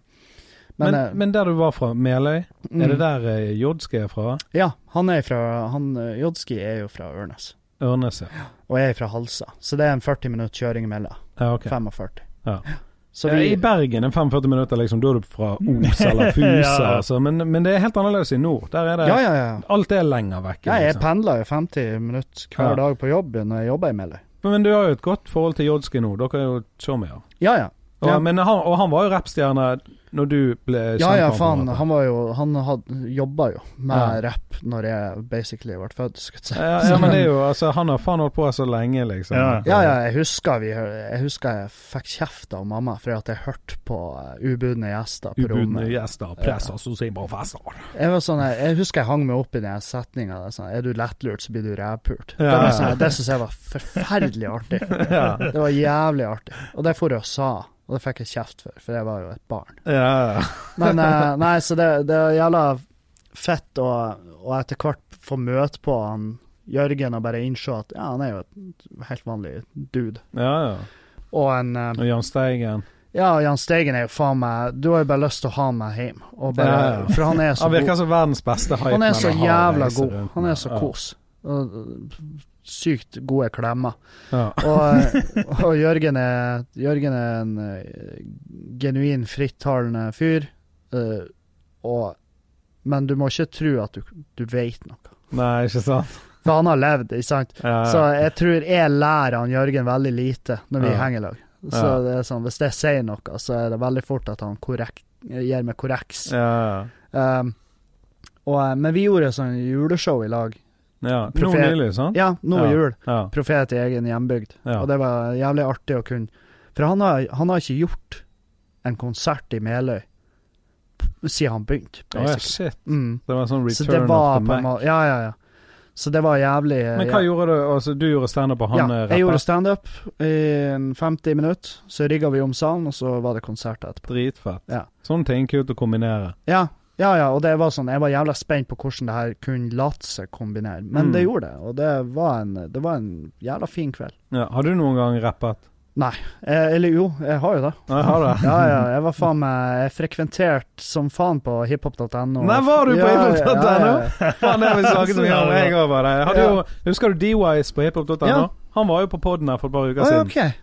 Men,
men,
men,
eh,
der du var fra, Meløy,
mm,
er det der eh, Jodski er fra?
Ja, han er fra han, Jodski er jo fra Ørnes,
Ørnes, ja.
og jeg er fra Halsa, så det er en 40 minutt kjøring imellom.
ja ok.
45.
Ja.
Så
Ja, I Bergen er 45 minutter, liksom. Da er du fra Os eller [laughs] Fusa,
Ja,
altså. Men, men det er helt annerledes i nord. Der er det
Ja, ja, ja.
Alt er lenger vekk.
Ja, jeg
liksom.
pendler jo 50 minutter hver dag på jobb når jeg jobber i Meløy.
Men, men du har jo et godt forhold til Jodski nå. Dere er jo showmier.
Ja, ja.
Og, men han, og han var jo rappstjerne når du ble kjent
Ja, ja, faen. Han var jo Han hadde jobba jo med
Ja.
rapp når jeg basically ble født, skulle jeg si.
ja, ja, men det er jo [laughs] Altså, han har faen holdt på så lenge, liksom.
Ja.
Ja, ja, jeg husker, vi, jeg husker jeg fikk kjeft av mamma for at jeg hørte på uh, ubudne gjester på
Ubudne
rommet.
gjester, presser, så sier bare fester.
Jeg, var sånn, jeg, jeg husker jeg hang meg opp i den setninga sånn Er du lettlurt, så blir du rævpult.
Ja,
det sånn, det syns jeg var forferdelig artig. [laughs]
Ja.
Det var jævlig artig. Og det for jeg og sa, og det fikk jeg kjeft for, for jeg var jo et barn.
Ja, [laughs]
Men eh, nei, så det, det jævla fett å, å etter hvert få møte på han Jørgen og bare innse at ja, han er jo et helt vanlig dude.
ja. ja.
Og en eh,
Og Jan Steigen.
Ja, Jan Steigen er jo faen meg Du har jo bare lyst til å ha meg hjem. Bare,
Ja, ja.
For han er så
Han virker som verdens beste hype.
Han er så jævla god. Han er så kos. Og, uh, Sykt gode klemmer.
Ja.
Og, og Jørgen er Jørgen er en eh, genuin frittalende fyr. Uh, og, men du må ikke tro at du, du vet noe.
Nei, ikke sant?
For han har levd, ikke sant?
Ja, ja.
Så jeg tror jeg lærer han Jørgen veldig lite når vi
Ja.
henger i lag. Så det er sånn, hvis jeg sier noe, så er det veldig fort at han korrekt, gir meg korreks. Um, og, eh, men vi gjorde sånn juleshow i lag.
Ja. Nå nylig, sant?
Ja, nå
Ja.
jul.
Ja.
Profet i egen hjembygd.
Ja.
Og det var jævlig artig å kunne For han har, han har ikke gjort en konsert i Meløy siden han begynte.
Oh, ja, shit.
Mm.
Det var en sånn return
Så var
of the Mac.
Ja, ja, ja. Så det var jævlig
Men hva gjorde du? Altså, du gjorde standup, og han
ja,
rappa?
jeg gjorde standup i 50 minutter. Så rigga vi om salen, og så var det konsert etterpå.
Dritfett.
Ja.
Sånne ting kult å kombinere.
Ja, Ja, ja, og det var sånn, jeg var jævla spent på hvordan det her kunne late seg kombinere, men
Mm.
det gjorde det, og det var en, det var en jævla fin kveld.
Ja. Har du noen gang rappet?
Eh, eller jo, jeg har jo det.
Jeg har det.
Ja, ja, jeg var faen meg frekventerte som faen på hiphop.no.
Nei, var du på
Ja,
hiphop.no?
ja, ja.
Faen, det har vi snakket om. Jeg òg var der. Husker du D-Wise på hiphop.no?
Ja.
Han var jo på poden her for et par uker siden.
ok.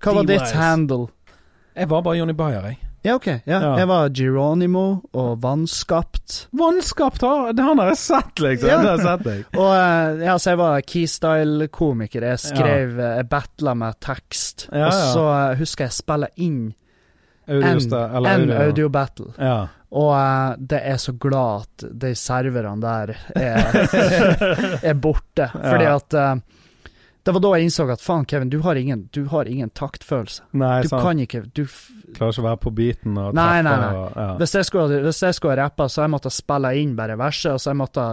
Hva var ditt handle?
Jeg var bare Johnny Bayer, jeg.
Ja, ok. Ja.
Ja.
Jeg var Geronimo og Vannskapt.
Vannskapt, har det han har jeg sett, liksom.
Ja.
Det har jeg sett deg. [laughs]
Og eh, ja, så jeg var keystyle-komiker. Jeg skrev ja. Jeg battla med tekst. Og så eh, husker jeg spille inn en, en
audio.
battle.
Ja.
Og eh, det er så glad at de serverne der er, [laughs] [laughs] er borte. Fordi at eh, Det var da jeg innså at faen, Kevin, du har ingen, du har ingen taktfølelse.
Nei,
Du
sant.
kan ikke du, f-
Klarer ikke å være på beaten og
Nei,
treffe
nei, nei.
Og, ja.
Hvis jeg skulle, hvis jeg skulle rappa, så jeg måtte spille inn bare verset, og så jeg måtte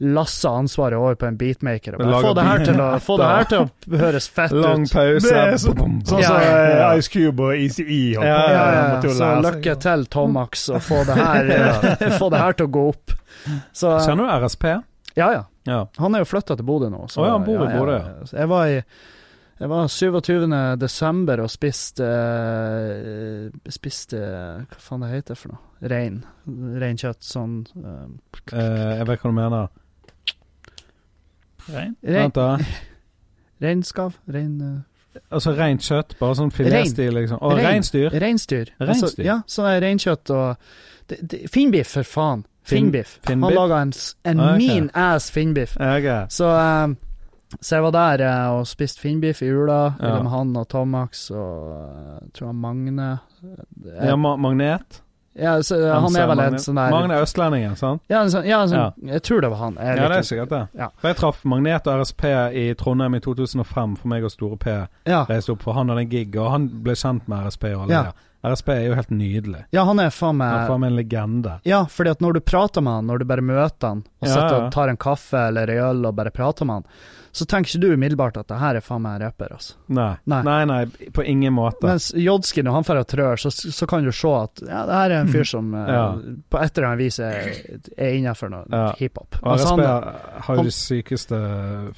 lasse ansvaret over på en beatmaker. Og bare, få, det her til å, få det her til å høres fett ut.
Lang pause. Så-
Bom, bom,
Sånn som
Ja,
eh,
ja.
Ice Cube og ECE holdt
Ja,
på.
Ja, ja, så lykke til, Tomax, og få det her, [laughs] [laughs] få det her til å gå opp. Så
Kjenner du RSP?
Ja, ja.
Ja.
Han er jo flytta til Bodø nå.
Å ja, han bor i Bodø, ja.
Så Jeg var i jeg var 27. desember og spiste uh, Spiste Hva faen det heter for noe? Rein. Reinkjøtt. Sånn uh,
uh, jeg vet hva du mener.
Rein.
Vent, da. [laughs]
Reinskav? Rein...
Altså rent kjøtt, bare sånn filetstil, liksom. Og
Rein.
reinsdyr.
Reinsdyr. Altså, ja, sånn reinkjøtt og Finnbiff, for faen. Finnbiff.
Finnbiff?
Han laga en, en
okay.
mean ass finnbiff.
Okay. ok.
Så, um, så jeg var der eh, og spiste finnbiff i jula
Ja.
med han og Tomax og eh, jeg tror han Magne. Eh,
Ja, ma magnet.
ja, så, eh, han er vel en sånn der
Magne østlendingen, sant?
Ja, en sånn, ja, en sånn, jeg tror det var han. Jeg
Ja, det er sikkert det.
Ja.
For jeg traff Magnet og RSP i Trondheim i 2005, for meg og Store P
ja.
reiste opp, for han hadde en gig, og han ble kjent med RSP og alle
Ja.
der. RSP er jo helt nydelig.
ja, han er faen
Han er faen meg en legende.
Ja, fordi at når du prater med han, når du bare møter han, og
Ja,
sitter og tar en kaffe eller en øl og bare prater med han, så tenker ikke du umiddelbart at det her er faen meg en rapper, altså.
Nei.
Nei.
nei, nei, på ingen måte.
Mens Jodski, når han drar og trør, så, så kan du se at ja, det her er en fyr som eh,
Ja.
på et eller annet vis er, er innenfor noe
Ja.
hiphop. Altså,
RSP
han-
har jo de sykeste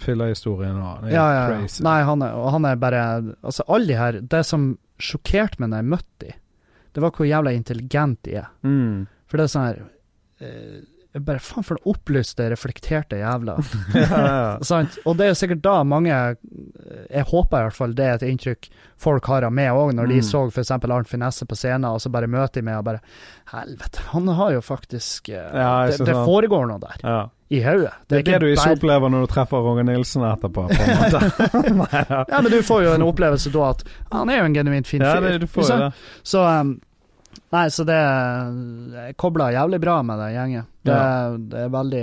fillehistoriene nå. Er
ja, ja, ja.
crazy.
Nei, han er, og han er bare Altså, alle de her Det som sjokkerte meg når jeg møtte dem, det var hvor jævla intelligent de er.
Mm.
For det er sånn her eh, jeg bare Faen, for noen opplyste, reflekterte jævla.
ja, [laughs] ja. [laughs]
Sant? Og det er jo sikkert da mange Jeg håper i hvert fall det er et inntrykk folk har av meg òg, når de
Mm.
så f.eks. Arnt Finesse på scenen, og så bare møter de meg og bare Helvete, han har jo faktisk eh,
Ja,
det, det foregår noe der,
ja.
I hodet.
Det er det du ikke opplever når du treffer Roger Nilsen etterpå, på en måte. Nei, [laughs] ja. [laughs]
Ja, men du får jo en opplevelse da at han er jo en genuint fin
ja,
fyr.
det, du får jo det.
Så um, Nei, så det Jeg kobler jævlig bra med det gjengen. Det,
Ja.
det er veldig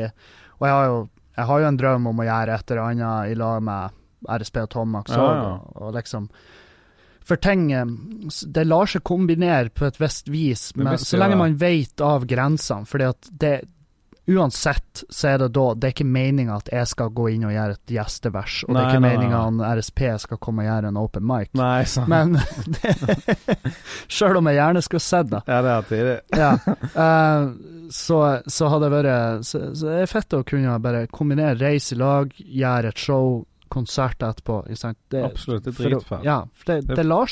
Og jeg har jo Jeg har jo en drøm om å gjøre et eller annet i lag med RSP og Tomax
Ja,
òg,
ja.
og, og liksom For ting Det lar seg kombinere på et visst vis, men så lenge man vet av grensene. Fordi at det Uansett så er det da Det er ikke meninga at jeg skal gå inn og gjøre et gjestevers, og det er ikke
nei,
meninga at RSP skal komme og gjøre en open mic.
Nei, sant.
Men [laughs] Sjøl om jeg gjerne skulle sett det.
Ja, det er tidlig.
Ja. Uh, så, så hadde det vært så, så det er fett å kunne bare kombinere reise i lag, gjøre et show, konsert etterpå. Ikke sant? Det,
Absolutt, det er dritfett.
Ja, for det,
Det-
Det lar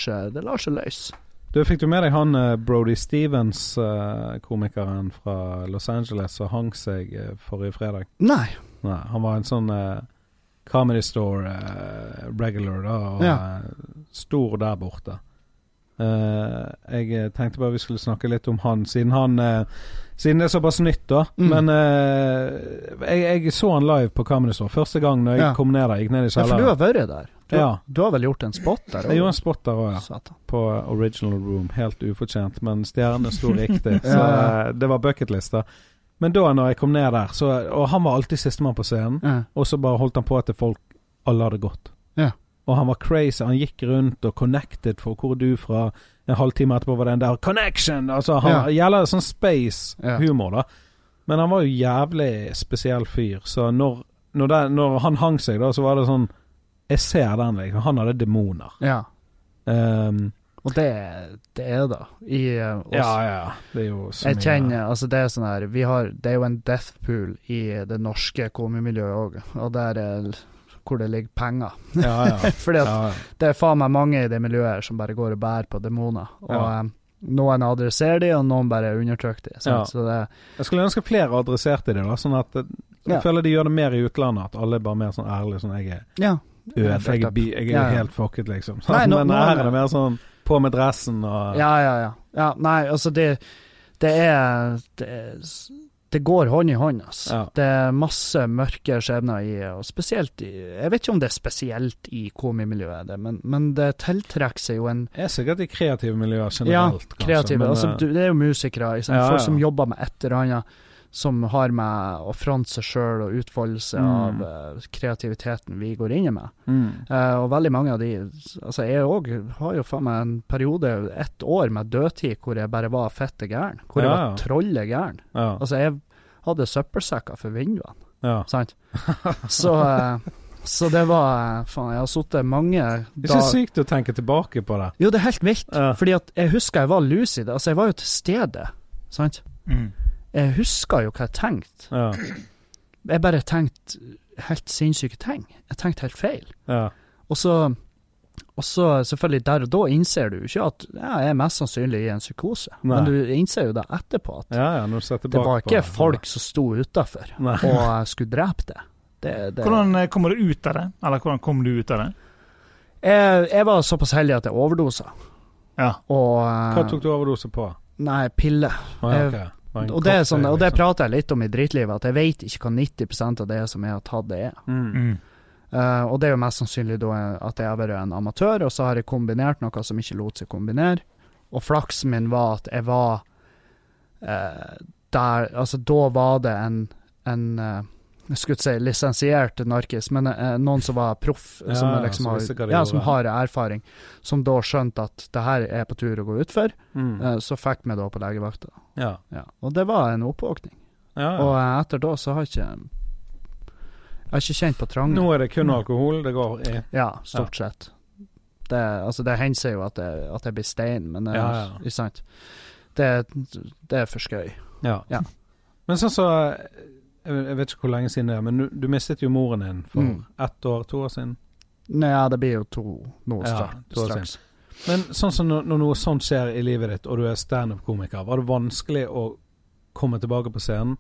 seg løse.
Du, fikk du med deg han eh, Brody Stevens, eh, komikeren fra Los Angeles, som hang seg eh, forrige fredag?
Nei.
Nei, han var en sånn uh, Comedy Store eh, regular, da, og
Ja.
stor der borte. Jeg tenkte bare vi skulle snakke litt om han, siden han Siden det er såpass nytt, da.
Mm.
Men jeg, jeg så han live på Comedy Store første gang når jeg
Ja.
kom ned der. Gikk ned i
Ja, for du har vært der. Du,
Ja.
du har vel gjort en spot der
Jeg gjorde en spot der òg, ja.
Satan.
På Original Room. Helt ufortjent, men stjernene sto [laughs] riktig. Så
Ja,
eh, det var bucketlista. Men da når jeg kom ned der, så Og han var alltid sistemann på scenen.
Ja.
Og så bare holdt han på til folk alle hadde gått.
Ja.
Og han var crazy. Han gikk rundt og connected for hvor er du fra. En halvtime etterpå var det en der Connection! Altså, han gjelder sånn space-humor, da. Men han var jo jævlig spesiell fyr, så når, når, det, når han hang seg, da, så var det sånn Jeg ser den, liksom. Han hadde demoner.
ja.
Um,
Og det, det er det. I eh, oss.
Ja, ja. Det er jo så
Jeg
mye-
kjenner, altså det er sånn her vi har, Det er jo en death pool i det norske komimiljøet òg, og der er hvor det ligger penger.
Ja, ja. [laughs]
Fordi at
ja.
det er faen meg mange i det miljøet som bare går og bærer på demoner. Og
Ja.
eh, noen adresserer de, og noen bare undertrykker de.
Ja.
Så det,
Jeg skulle ønske flere adresserte de, da. Sånn at eh, Jeg føler de gjør det mer i utlandet. At alle er bare mer sånn ærlige. Sånn jeg er
ja.
Ød,
fucked
jeg
up.
jeg er
Ja, ja.
helt fucket, liksom.
Nei, [laughs] nå-
Men her er det mer sånn på med dressen og
Ja, ja, ja. ja nei, altså det, det er det, er, det går hånd i hånd, altså.
Ja.
Det er masse mørke skjebner i, og spesielt i Jeg vet ikke om det er spesielt i komimiljøet, det, men, men det tiltrekker seg jo en
Det er sikkert i kreative miljøer
Ja,
generelt, kanskje.
kreative.
men,
altså,
eh,
du, det er jo musikere, liksom, sant?
Ja,
folk
ja.
som jobber med et eller annet som har med å fronte seg sjøl og utfoldelse
Mm.
av eh, kreativiteten vi går inn i med.
mm.
Uh, og veldig mange av de Altså, jeg òg har jo faen meg en periode, ett år med dødtid, hvor jeg bare var fette gæren. Hvor jeg
Ja,
var
ja.
trolle gæren.
ja,
Altså, jeg hadde søppelsekker for vinduene,
ja.
sant. [laughs] Så uh, så det var Faen, jeg har sittet mange
Det er ikke sykt å tenke tilbake på det.
Jo, det er helt vilt.
Ja.
Fordi at jeg husker jeg var lucid. Altså, jeg var jo til stede, sant.
Mm.
Jeg husker jo hva jeg tenkte.
Ja.
Jeg bare tenkte helt sinnssyke ting. Jeg tenkte helt feil.
Ja.
Og så, og så selvfølgelig der og da innser du ikke at ja, jeg er mest sannsynlig i en psykose.
Nei.
Men du innser jo det etterpå at
ja, ja, når du
det var
på
ikke folk som sto utafor og eh, skulle drepe deg. Det, det,
Hvordan eh, kommer du ut av det? Eller hvordan kom du ut av det?
jeg, jeg var såpass heldig at jeg overdosa.
Ja.
Og eh,
Hva tok du overdose på?
Nei, piller.
Å, ja, En
Og det, er sånn, og det prater jeg litt om i drittlivet, at jeg vet ikke hva 90% av det som jeg har tatt, det er.
Mm.
Eh, og det er jo mest sannsynlig da at jeg har vært en amatør, og så har jeg kombinert noe som ikke lot seg kombinere. Og flaksen min var at jeg var uh, der Altså, da var det en, en eh, jeg skulle si lisensiert narkis, men eh, noen som var proff,
Ja,
som, liksom har, ja, som har erfaring, som da skjønte at det her er på tur å gå utfor,
Mm.
eh, så fikk vi da på legevakta.
Ja.
Ja. Og det var en oppvåkning.
Ja,
Og eh, etter da så har jeg ikke Jeg har ikke kjent på trangen.
Nå er det kun alkohol det går i.
Ja, stort sett. Det, altså, det hender seg jo at jeg, at jeg blir stein, men det,
Ja, ja.
ikke sant. Det, det er for skøy.
Ja.
Ja.
Men sånn så Jeg vet ikke hvor lenge siden det er, men du, du mistet jo moren din for
Mm.
ett år, to år siden.
Nei, ja, det blir jo to nå
Ja,
straks.
to år
straks.
Men sånn som når, når noe sånt skjer i livet ditt, og du er standup-komiker, var det vanskelig å komme tilbake på scenen?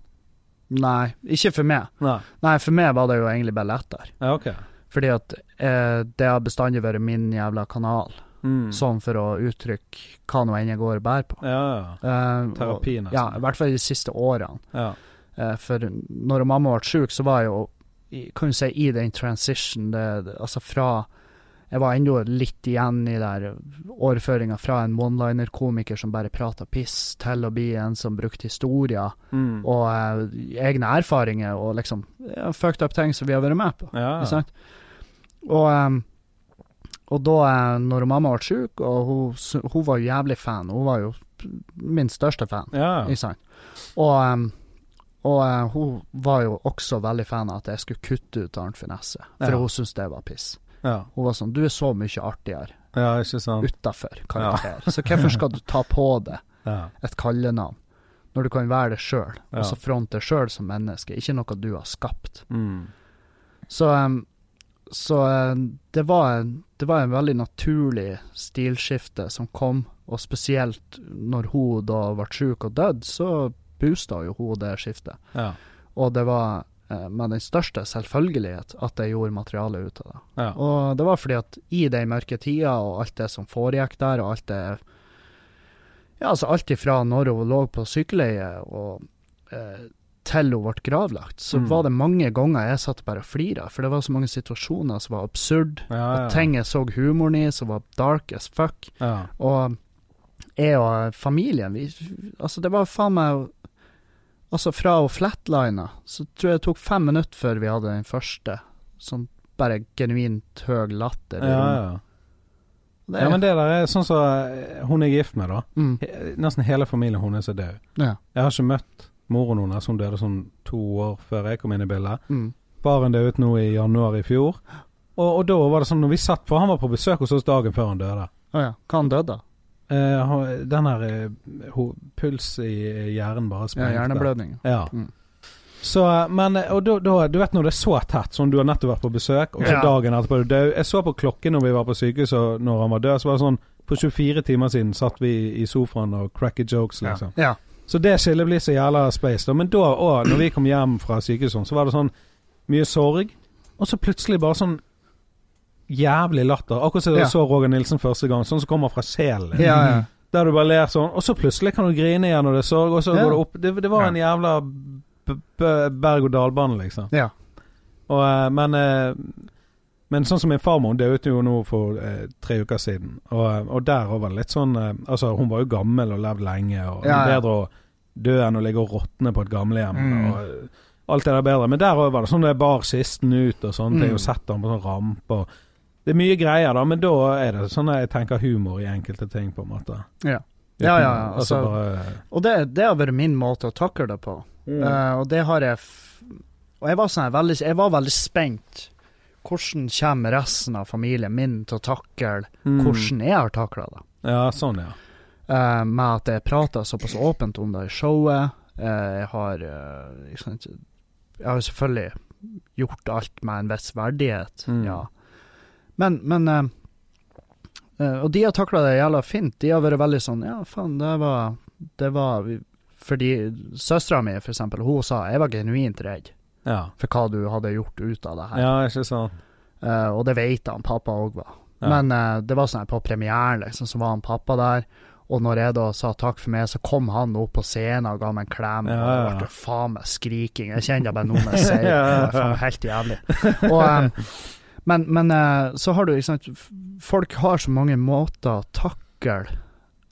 Nei, ikke for meg.
Nei.
Nei, for meg var det jo egentlig bare lettere.
Ja, okay.
Fordi at eh, det har bestandig vært min jævla kanal,
Mm.
sånn for å uttrykke hva nå enn jeg går og bærer på.
Ja, ja.
Eh,
Terapi,
og-
nesten.
Ja, i hvert fall de siste årene.
ja.
Eh, for når mamma ble syk, så var jeg jo kan du si, i den transition det, det, Altså fra Jeg var ennå litt igjen i der overføringa fra en one-liner-komiker som bare prata piss, til å bli en som brukte historier
Mm.
og eh, egne erfaringer og liksom ja, fucked up ting som vi har vært med på.
ja,
Ikke sant? Og, eh, og da eh, når mamma ble syk, og hun, hun var jo jævlig fan, hun var jo min største fan.
ja.
Ikke sant? Og, um, og uh, hun var jo også veldig fan av at jeg skulle kutte ut Arnt Finesse, for
Ja.
hun syntes det var piss.
ja.
Hun var sånn Du er så mye artigere
Ja,
utafor karakter, så hvorfor skal du ta på deg et kallenavn når du kan være det sjøl, og så fronte deg sjøl som menneske, ikke noe du har skapt?
Mm.
Så, um, så uh, det, var en, det var en veldig naturlig stilskifte som kom, og spesielt når hun da ble sjuk og døde, så boosta jo hun det skiftet.
Ja.
Og det var eh, med den største selvfølgelighet at jeg gjorde materialet ut av det.
Ja.
Og det var fordi at i de mørke tida og alt det som foregikk der, og alt det Ja, altså alt ifra når hun lå på sykeleie og eh, til hun ble gravlagt, så
Mm.
var det mange ganger jeg satt bare og flira, for det var så mange situasjoner som var absurd,
Ja, ja.
og ting jeg så humoren i som var dark as fuck.
Ja.
Og jeg og familien, vi Altså, det var faen meg Altså, fra å flatline, så tror jeg det tok fem minutter før vi hadde den første sånn bare genuint høy latter.
Ja, ja.
Det,
ja, men det der er sånn som så, hun er gift med, da.
mm,
Nesten hele familien hennes er død.
ja,
Jeg har ikke møtt moren hennes, hun døde sånn to år før jeg kom inn i bildet.
mm,
Faren døde nå i januar i fjor. Og, og da var det sånn, når vi satt på Han var på besøk hos oss dagen før han døde.
Å ja. Hva han døde av?
Eh, ha- den her uh, puls i hjernen bare
Ja,
sprengte.
hjerneblødning.
Ja.
Mm.
Så, eh, men, og da, da, du vet når det er så tett, sånn du har nettopp vært på besøk, og så
Ja.
dagen etterpå er du død. Jeg så på klokken når vi var på sykehuset når han var død, så var det sånn For 24 timer siden satt vi i sofaen og cracky jokes,
Ja.
liksom.
Ja.
Så det skillet blir så jævla space. Da. Men da òg, når vi kom hjem fra sykehuset, så var det sånn mye sorg, og så plutselig bare sånn jævlig latter. Akkurat som
Ja.
jeg så Roger Nilsen første gang, sånn som kommer fra selen.
Ja, ja.
Der du bare ler sånn, og så plutselig kan du grine igjen når det er sorg, og så
Ja.
går det opp. Det, det var
Ja.
en jævla berg-og-dal-bane, liksom.
ja.
Og, eh, men, eh, men sånn som min farmor, hun døde jo nå for eh, tre uker siden. Og, eh, og der var det litt sånn Altså, hun var jo gammel og levd lenge, og
Ja, ja.
bedre å dø enn å ligge og råtne på et gamlehjem.
Mm.
Og, alt det der bedre. Men der òg var det sånn det bar kisten ut og ting,
Mm.
og sett han på sånn ramp og Det er mye greier, da, men da er det sånn at jeg tenker humor i enkelte ting, på en måte.
Ja. Ja, ja, ja,
Altså,
altså-
bare
Og det, det har vært min måte å takle det på.
Mm.
uh, og det har jeg Og jeg var, sånn, veldig, jeg var veldig spent. Hvordan kommer resten av familien min til å takle
Mm.
hvordan jeg har takla det?
Ja, sånn, ja.
Uh, med at jeg prater såpass åpent om det i showet. Uh, jeg har uh, Jeg har jo selvfølgelig gjort alt med en viss verdighet,
Mm.
ja. Men, men eh, eh, Og de har takla det jævla fint. De har vært veldig sånn Ja, faen, det var Det var Fordi søstera mi, for eksempel, hun sa jeg var genuint redd
Ja,
for hva du hadde gjort ut av det her.
ja ikke sant.
Eh, og det vet han pappa òg var.
Ja.
Men eh, det var sånn her på premieren, liksom, så var han pappa der. Og når jeg da sa takk for meg, så kom han opp på scenen og ga meg en klem.
Ja,
Og
ja,
det ble faen meg skriking. Jeg kjenner [laughs] det bare nå når jeg sier det. Det var helt jævlig. Og, eh, men men eh, så har du, ikke sant Folk har så mange måter å takle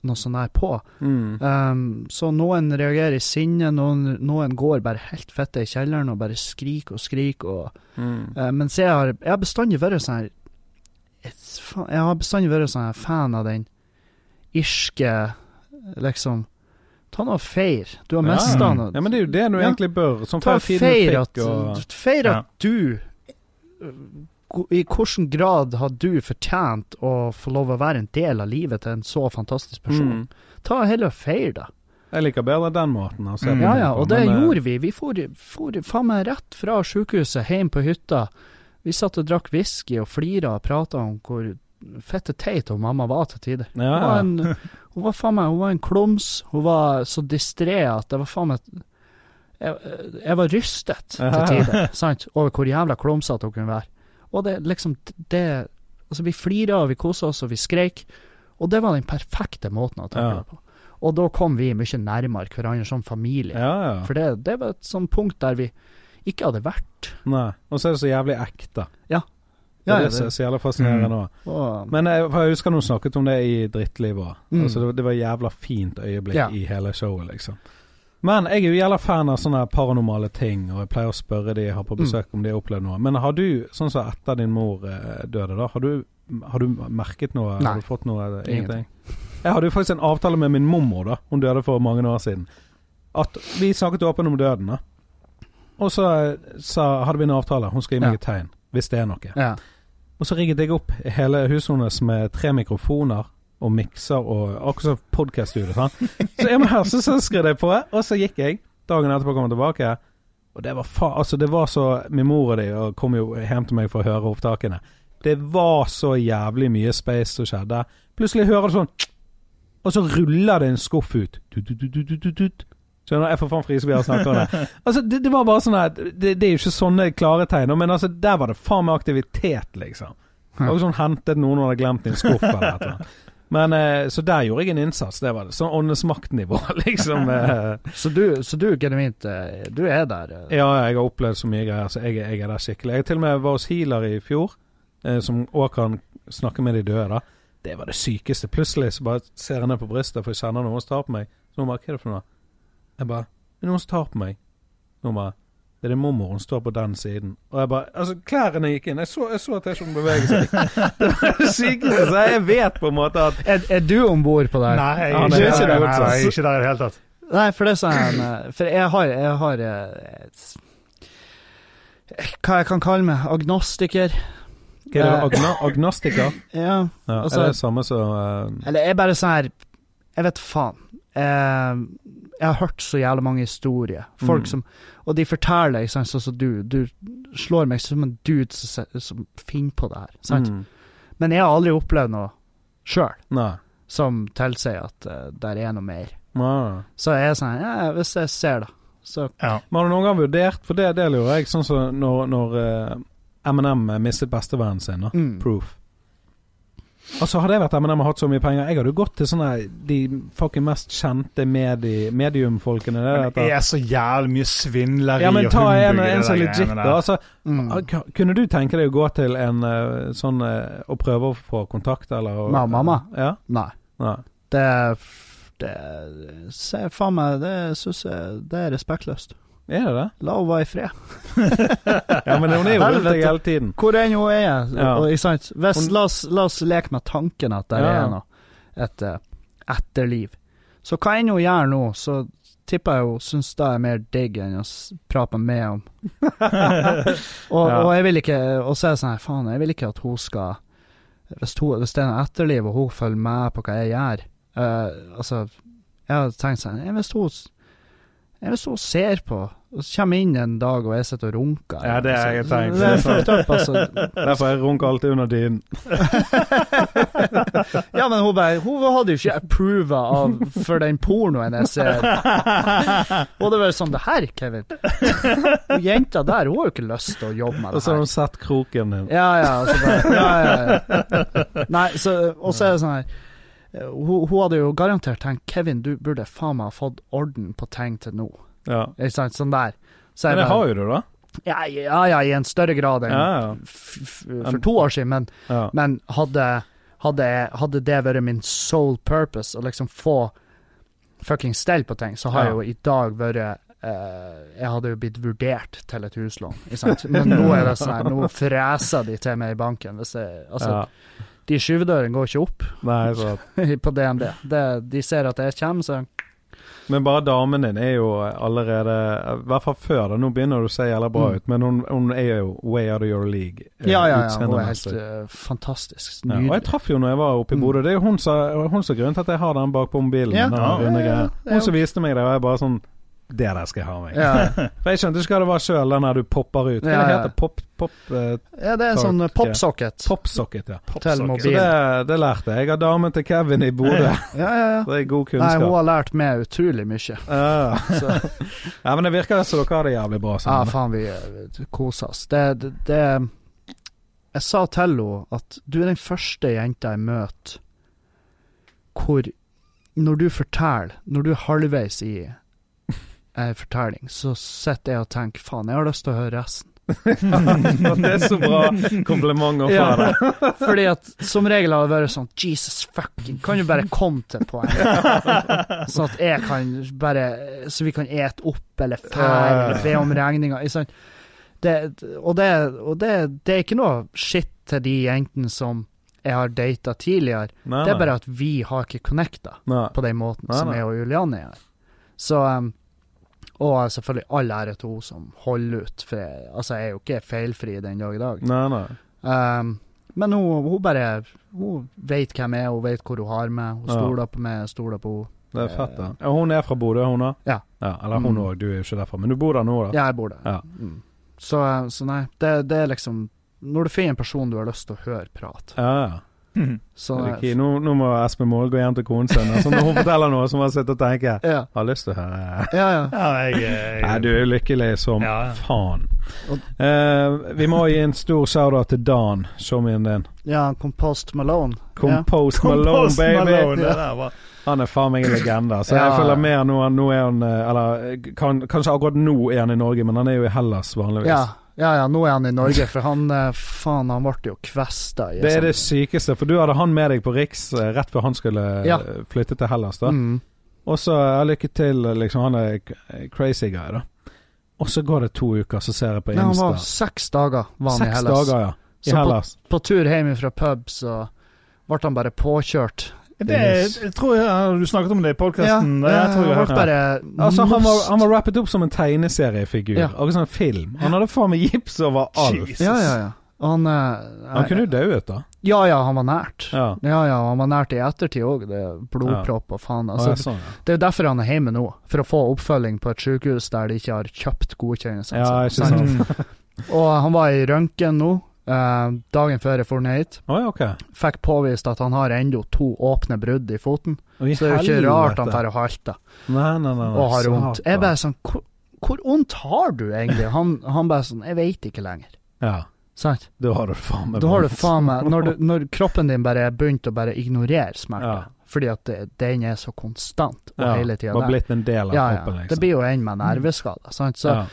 noe sånt her på.
Mm.
Um, så noen reagerer i sinne, noen, noen går bare helt fette i kjelleren og bare skriker og skriker. og
Mm.
uh, mens jeg har, jeg har bestandig vært sånn her Jeg har bestandig vært sånn her fan av den irske Liksom Ta nå og feir. Du har mista
ja.
noe.
Ja, men det er jo det du
Ja.
egentlig bør. Som
Ta feir at,
og
feir
Ja.
at du uh, go- I hvilken grad har du fortjent å få lov å være en del av livet til en så fantastisk person?
Mm.
Ta heller og feir det.
Jeg liker bedre den måten. å se
Mm.
på
Ja, ja, og det
men, eh,
gjorde vi. Vi for, for faen meg rett fra sykehuset hjem på hytta. Vi satt og drakk whisky og flira og prata om hvor fette teit hun mamma var til tider. Hun
Ja,
var en, hun var faen meg Hun var en klums. Hun var så distré at det var faen meg jeg, jeg var rystet til tider, [laughs] sant, over hvor jævla klumsete hun kunne være. Og det liksom det Altså, vi flira, vi kosa oss, og vi skreik. Og det var den perfekte måten å takle
Ja.
det på. Og da kom vi mye nærmere hverandre som familie.
ja, ja.
For det, det var et sånt punkt der vi ikke hadde vært.
Nei. Og så er det så jævlig ekte.
Ja.
Det er er så jævla fascinerende nå.
Og,
Men jeg, jeg husker noen snakket om det i Drittlivet òg.
Mm.
Altså, det, det var jævla fint øyeblikk i hele showet, liksom. Men jeg er jo jævla fan av sånne paranormale ting, og jeg pleier å spørre de jeg har
Mm.
på besøk om de har opplevd noe. Men har du, sånn som etter din mor eh, døde, da, har du, har du merket noe?
Nei.
Har du fått noe?
Ingenting.
Jeg hadde jo faktisk en avtale med min mormor, da. Hun døde for mange år siden. At vi snakket åpent om døden, da. Og så så hadde vi en avtale. Hun skal gi meg et tegn hvis det er noe.
ja.
Og så rigget jeg opp hele huset hennes med tre mikrofoner og mikser og akkurat som podkast-studio. Så jeg må høre, så, så skrev jeg på, og så gikk jeg. Dagen etterpå kom jeg tilbake. Og det var fa altså det var så Min mor og de og kom jo hjem til meg for å høre opptakene. Det var så jævlig mye space som skjedde. Plutselig hører du sånn Og så ruller det en skuff ut. Tut, tut. Skjønner? Jeg får faen frise av å snakke om det. Altså, det, det var bare sånn her det, det er jo ikke sånne klare tegn, men altså, der var det faen meg aktivitet, liksom. Jo sånn hentet noen hadde glemt en skuff eller et eller annet. Men eh, Så der gjorde jeg en innsats. Det var det. Sånn åndenes maktnivå, [laughs] liksom. Eh,
Så du, så du genuint eh, Du er der?
ja, jeg har opplevd så mye greier, så jeg, jeg er der skikkelig. Jeg til og med var hos healer i fjor, eh, som òg kan snakke med de døde. da Det var det sykeste. Plutselig så bare ser jeg ned på brystet, for jeg kjenner noen som tar på meg. Så hun bare 'Hva er det for noe?' Jeg bare noen som tar på meg'. Hun bare 'Det er det mormor, hun står på den siden'. Og jeg bare Altså, klærne gikk inn. Jeg så, jeg så T-skjorten bevege seg. [laughs] Det var det sykeste. Så jeg vet på en måte at
Er, er du om bord på det?
Nei, jeg er ikke,
ikke,
der.
nei,
jeg er ikke der i det hele tatt.
Nei, for det er sånn eh, For jeg har, jeg har eh, et, Hva jeg kan kalle meg? Agnostiker?
Hva er det,
Eh,
agna, agnostiker? [laughs]
Ja.
Ja,
Altså-
er det samme som uh,
Eller jeg er bare sånn her Jeg vet faen. Eh, jeg har hørt så jævlig mange historier. Folk
Mm.
som Og de forteller, ikke sant, sånn som du. Du slår meg som en dude som, som finner på det her. Sant?
Mm.
Men jeg har aldri opplevd noe sjøl som tilsier at uh, der er noe mer.
Nei.
Så jeg er sånn Ja, hvis jeg ser det, så
Ja.
Men har du noen gang vurdert, for det, det lurer jeg, sånn som når, når uh, MNM mistet bestevennen sin, da.
mm.
Proof. Altså Hadde jeg vært Eminem og hatt så mye penger, jeg hadde jo gått til sånne de fucking mest kjente medi mediumfolkene. Det,
Men det er så jævlig mye svindleri
Ja, men
og
ta en,
humbug i
en
det
som er
der
legit, da. Altså,
mm.
kunne du tenke deg å gå til en eh, sånn Å og prøve å få kontakt, eller? Og,
mamma? mamma?
Ja?
Nei.
Nei.
Det Det Se, faen meg, det syns jeg Det er respektløst.
Er det det?
La henne være i fred. [laughs]
Ja, men hun er jo rundt deg hele tiden.
Hvor enn hun er.
Ja.
Og, ikke sant? Hvis,
Hun-
la, oss, la oss leke med tanken at det
Ja.
er noe et eh, etterliv. Så hva enn hun gjør nå, så tipper jeg hun syns det er mer digg enn å prate med meg om. [laughs] og,
Ja.
og jeg vil ikke Og så er det sånn her, faen, jeg vil ikke at hun skal Hvis, hun, hvis det er noe etterliv, og hun følger med på hva jeg gjør uh, Altså, jeg har tenkt sånn eh, Hvis hun eh, hvis hun ser på, og så kommer inn en dag og jeg sitter og runker
Ja, det har jeg tenkt.
Det er fucked up, altså. [laughs]
Derfor jeg runker alltid under dynen. [laughs]
Ja, men hun bare Hun hadde jo ikke approva av for den pornoen jeg ser. [laughs] Og det var jo sånn Det her, Kevin Og jenta der, hun har jo ikke lyst til å jobbe med det her.
Og så har hun sett kroken din.
Ja, ja, og så bare Ja, ja, ja. Nei, så Og så er det sånn her hun, hun hadde jo garantert tenkt Kevin, du burde faen meg ha fått orden på ting til nå.
Ja.
Ikke sant? Sånn der. Så
Men det har jo du, da.
ja, ja, ja, i en større grad enn
Ja,
for to år siden, men. Men hadde, hadde, hadde det vært min sole purpose, å liksom få fucking stell på ting, så har jeg jo i dag vært Uh, Jeg hadde jo blitt vurdert til et huslån. Men nå er det sånn her, nå [laughs] freser de til meg i banken. Hvis jeg, altså,
ja.
De skyvedørene går ikke opp
Nei, så [laughs]
på DNB. Det, de ser at jeg kommer, så
Men bare damen din er jo allerede I hvert fall før, det. Nå begynner du å se jævla bra
Mm.
ut, men hun, hun er jo way out of your league. eh,
Ja, ja, ja. Hun er helt
uh,
fantastisk. fantastisk.
Ja, og jeg traff jo når jeg var oppe i
Mm.
Bodø. Det er jo hun som er grunnen til at jeg har den bakpå mobilen.
Ja.
Ja,
Hun som viste meg det, og jeg bare sånn Det der skal jeg ha meg.
Ja, [laughs]
For jeg skjønte ikke hva det var sjøl, den der du popper ut. Hva
Ja, ja.
heter Pop, pop, uh,
ja, det er en sånn eh, popsocket
popsocket, ja.
til
Så det, det lærte jeg. Jeg har damen til Kevin i Bodø.
Ja, ja, ja. [laughs]
Det er god kunnskap.
Nei, hun har lært meg utrolig mye.
Ja. [laughs] Men det virker som dere har det jævlig bra
Ja, faen, vi eh, koser oss. Det, det, det Jeg sa til henne at du er den første jenta jeg møter hvor Når du forteller, når du er halvveis i en fortelling, så sitter jeg og tenker faen, jeg har lyst til å høre resten. [laughs]
det er så bra kompliment å få
Ja.
deg. [laughs]
Fordi at som regel har det vært sånn Jesus fucking, kan du bare komme til poenget? [laughs] poeng? Sånn at jeg kan bare Så vi kan ete opp eller fære be om regninga. og det, og det, det er ikke noe shit til de jentene som jeg har data tidligere.
Nei,
Det er bare at vi har ikke connecta
Nei.
på den måten
Nei,
som jeg og Julianne gjør. Så um, Og selvfølgelig all ære til hun som holder ut, for jeg, altså, jeg er jo ikke feilfri den dag i dag.
Nei, nei.
Um, men hun, hun bare Hun vet hvem jeg er, hun vet hvor hun har meg. Hun
Ja.
stoler på meg, jeg stoler på henne.
Det er fett, da. Ja, hun er fra Bodø, hun da?
Ja.
Eller hun
Mm.
du er jo ikke derfra. Men du bor der nå, da?
Ja, jeg bor der.
Ja.
Mm. Så, så nei, det, det er liksom Når du finner en person du har lyst til å høre prate,
Ja, ja.
Så
Er Nå, nå må Espen Mål gå hjem til konen sin. Altså, når hun forteller noe, så må han sitte og tenke [laughs]
Ja,
Har lyst til å høre
ja. ja. [laughs]
Ja, jeg, jeg,
Nei, du er lykkelig som
Ja, ja.
faen. Eh, vi må gi en stor shout-out til Dan, showmien din.
ja Compost Malone.
Compost Malone,
Compost
baby!
Malone, det der var
Han er faen meg en legende. Så
Ja.
jeg følger med nå. Nå er han eh, Eller eh, kan, kanskje akkurat nå er han i Norge, men han er jo i Hellas vanligvis.
Ja, ja, ja, nå er han i Norge, for han eh, faen, han ble jo kvesta
Det er
sånn-
det sykeste, for du hadde han med deg på Riks eh, rett før han skulle eh,
Ja.
flytte til Hellas. da
Mm.
Og så ja, lykke til, liksom. Han er crazy guy, da. Og så går det to uker, så ser jeg på Insta
Nei, han var seks dager var han i
Seks
Hellas.
dager, ja. I
Så på, på tur hjem fra pub, så ble han bare påkjørt.
Det, Jeg tror jeg, du snakket om det i podkasten.
ja,
jeg tror jeg
hørte bare
Altså, han var, han var rappet opp som en tegneseriefigur.
Ja.
Akkurat som en film. Han hadde faen meg gips over alt.
Jesus.
Ja, ja, ja. Han, eh,
Han kunne jo dø ut, da.
Ja ja, han var nært.
Ja.
Ja ja, han var nært i ettertid òg. Det blodpropp og faen. Altså,
ja, sånn, ja.
det er jo derfor han er hjemme nå. For å få oppfølging på et sykehus der de ikke har kjøpt godkjennelse.
Ja, ikke sant. [laughs]
Og han var i røntgen nå, eh, dagen før jeg for ned hit.
oh, okay.
Fikk påvist at han har ennå to åpne brudd i foten.
Oh, i
Så det er jo ikke rart han
helvete.
får halter og har vondt. Jeg bare sånn Hvor, hvor vondt har du egentlig? Han, han bare sånn Jeg veit ikke lenger.
Ja,
Sant?
Du har du faen meg vondt.
når, du, [laughs] når kroppen din bare er begynt å bare ignorere smerte,
Ja.
fordi at det, den er så konstant og
Ja,
hele tida
Bare
der.
blitt en del av kroppen, liksom.
Det blir jo en med nerveskader. Sant? Så,
ja.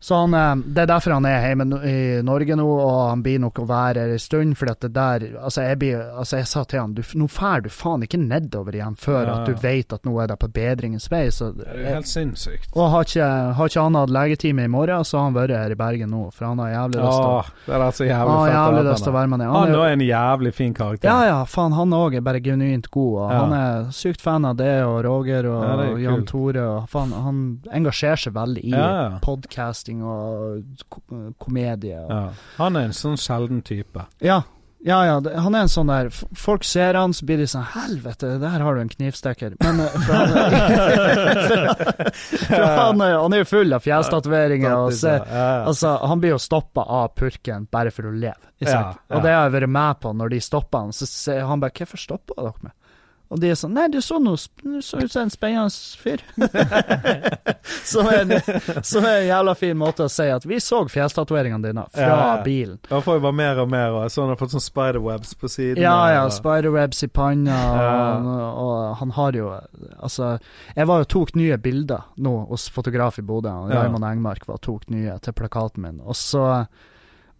Så han, eh, det er derfor han er hjemme i Norge nå, og han blir nok å være her en stund. Fordi at det der Altså, jeg, blir, altså, jeg sa til han du, nå drar du faen ikke nedover igjen før
Ja,
at du vet at nå er det på bedringens vei. Så,
Det er jo helt sinnssykt.
og har ikke, har ikke han hatt legetime i morgen, så har han vært her i Bergen nå. For han har jævlig lyst til å
det er altså jævlig
Han har jævlig lyst til å være med ned.
Han
jo-
er en jævlig fin karakter.
Ja ja, faen han òg er bare genuint god. Og
Ja.
Han er sykt fan av det og Roger og
Ja, er
Jan. Tore. Og faen, han engasjerer seg veldig i
Ja, ja.
Podcasting og komedie. Og,
Ja. Han er en sånn sjelden type.
ja. Ja, ja, det, han er en sånn der Folk ser han, så blir de sånn Helvete, der har du en knivstikker. Men eh, for han, for, [laughs] for han, han er jo full av fjestatoveringer.
Ja, ja.
Altså, han blir jo stoppa av purken bare for å leve. Og det har jeg vært med på når de stopper han. Så sier han bare 'Hvorfor stoppa dere meg?' Og de er sånn 'Nei, du så Du så ut som en spennende fyr'. [laughs] som, er en, som er en jævla fin måte å si at vi så fjelltatoveringene dine fra
Ja, ja.
bilen.
Da får jo bare mer og mer, og så han har fått sånn spiderwebs på siden.
Ja, ja,
og-
spiderwebs i panna,
Ja.
og, og han har jo Altså, jeg var jo tok nye bilder nå hos fotograf i Bodø, og. Raymond Engmark var tok nye til plakaten min, og så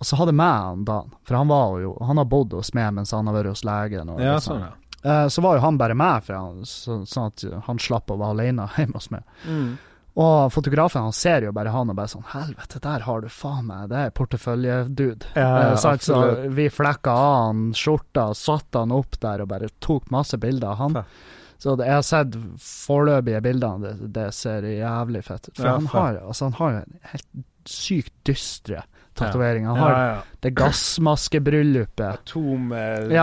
og så hadde jeg med han Dan, for han var jo Han har bodd hos meg mens han har vært hos legen. Og
Ja,
liksom.
sånn, ja.
Eh, så var jo han bare med, for han, så, sånn at han slapp å være alene [laughs] hjemme hos meg.
Mm.
Og fotografen han ser jo bare han og bare sånn Helvete, der har du faen meg Det er porteføljedude.
Ja, ja,
Eh, sant? så vi flekka av han skjorta satte han opp der og bare tok masse bilder av han.
Fett.
Så det, jeg har sett foreløpige bilder, det, det ser jævlig fett ut. For
Ja,
han, har, altså, han har jo en helt sykt dystre tatoveringer. Han har
Ja, ja.
det gassmaskebryllupet.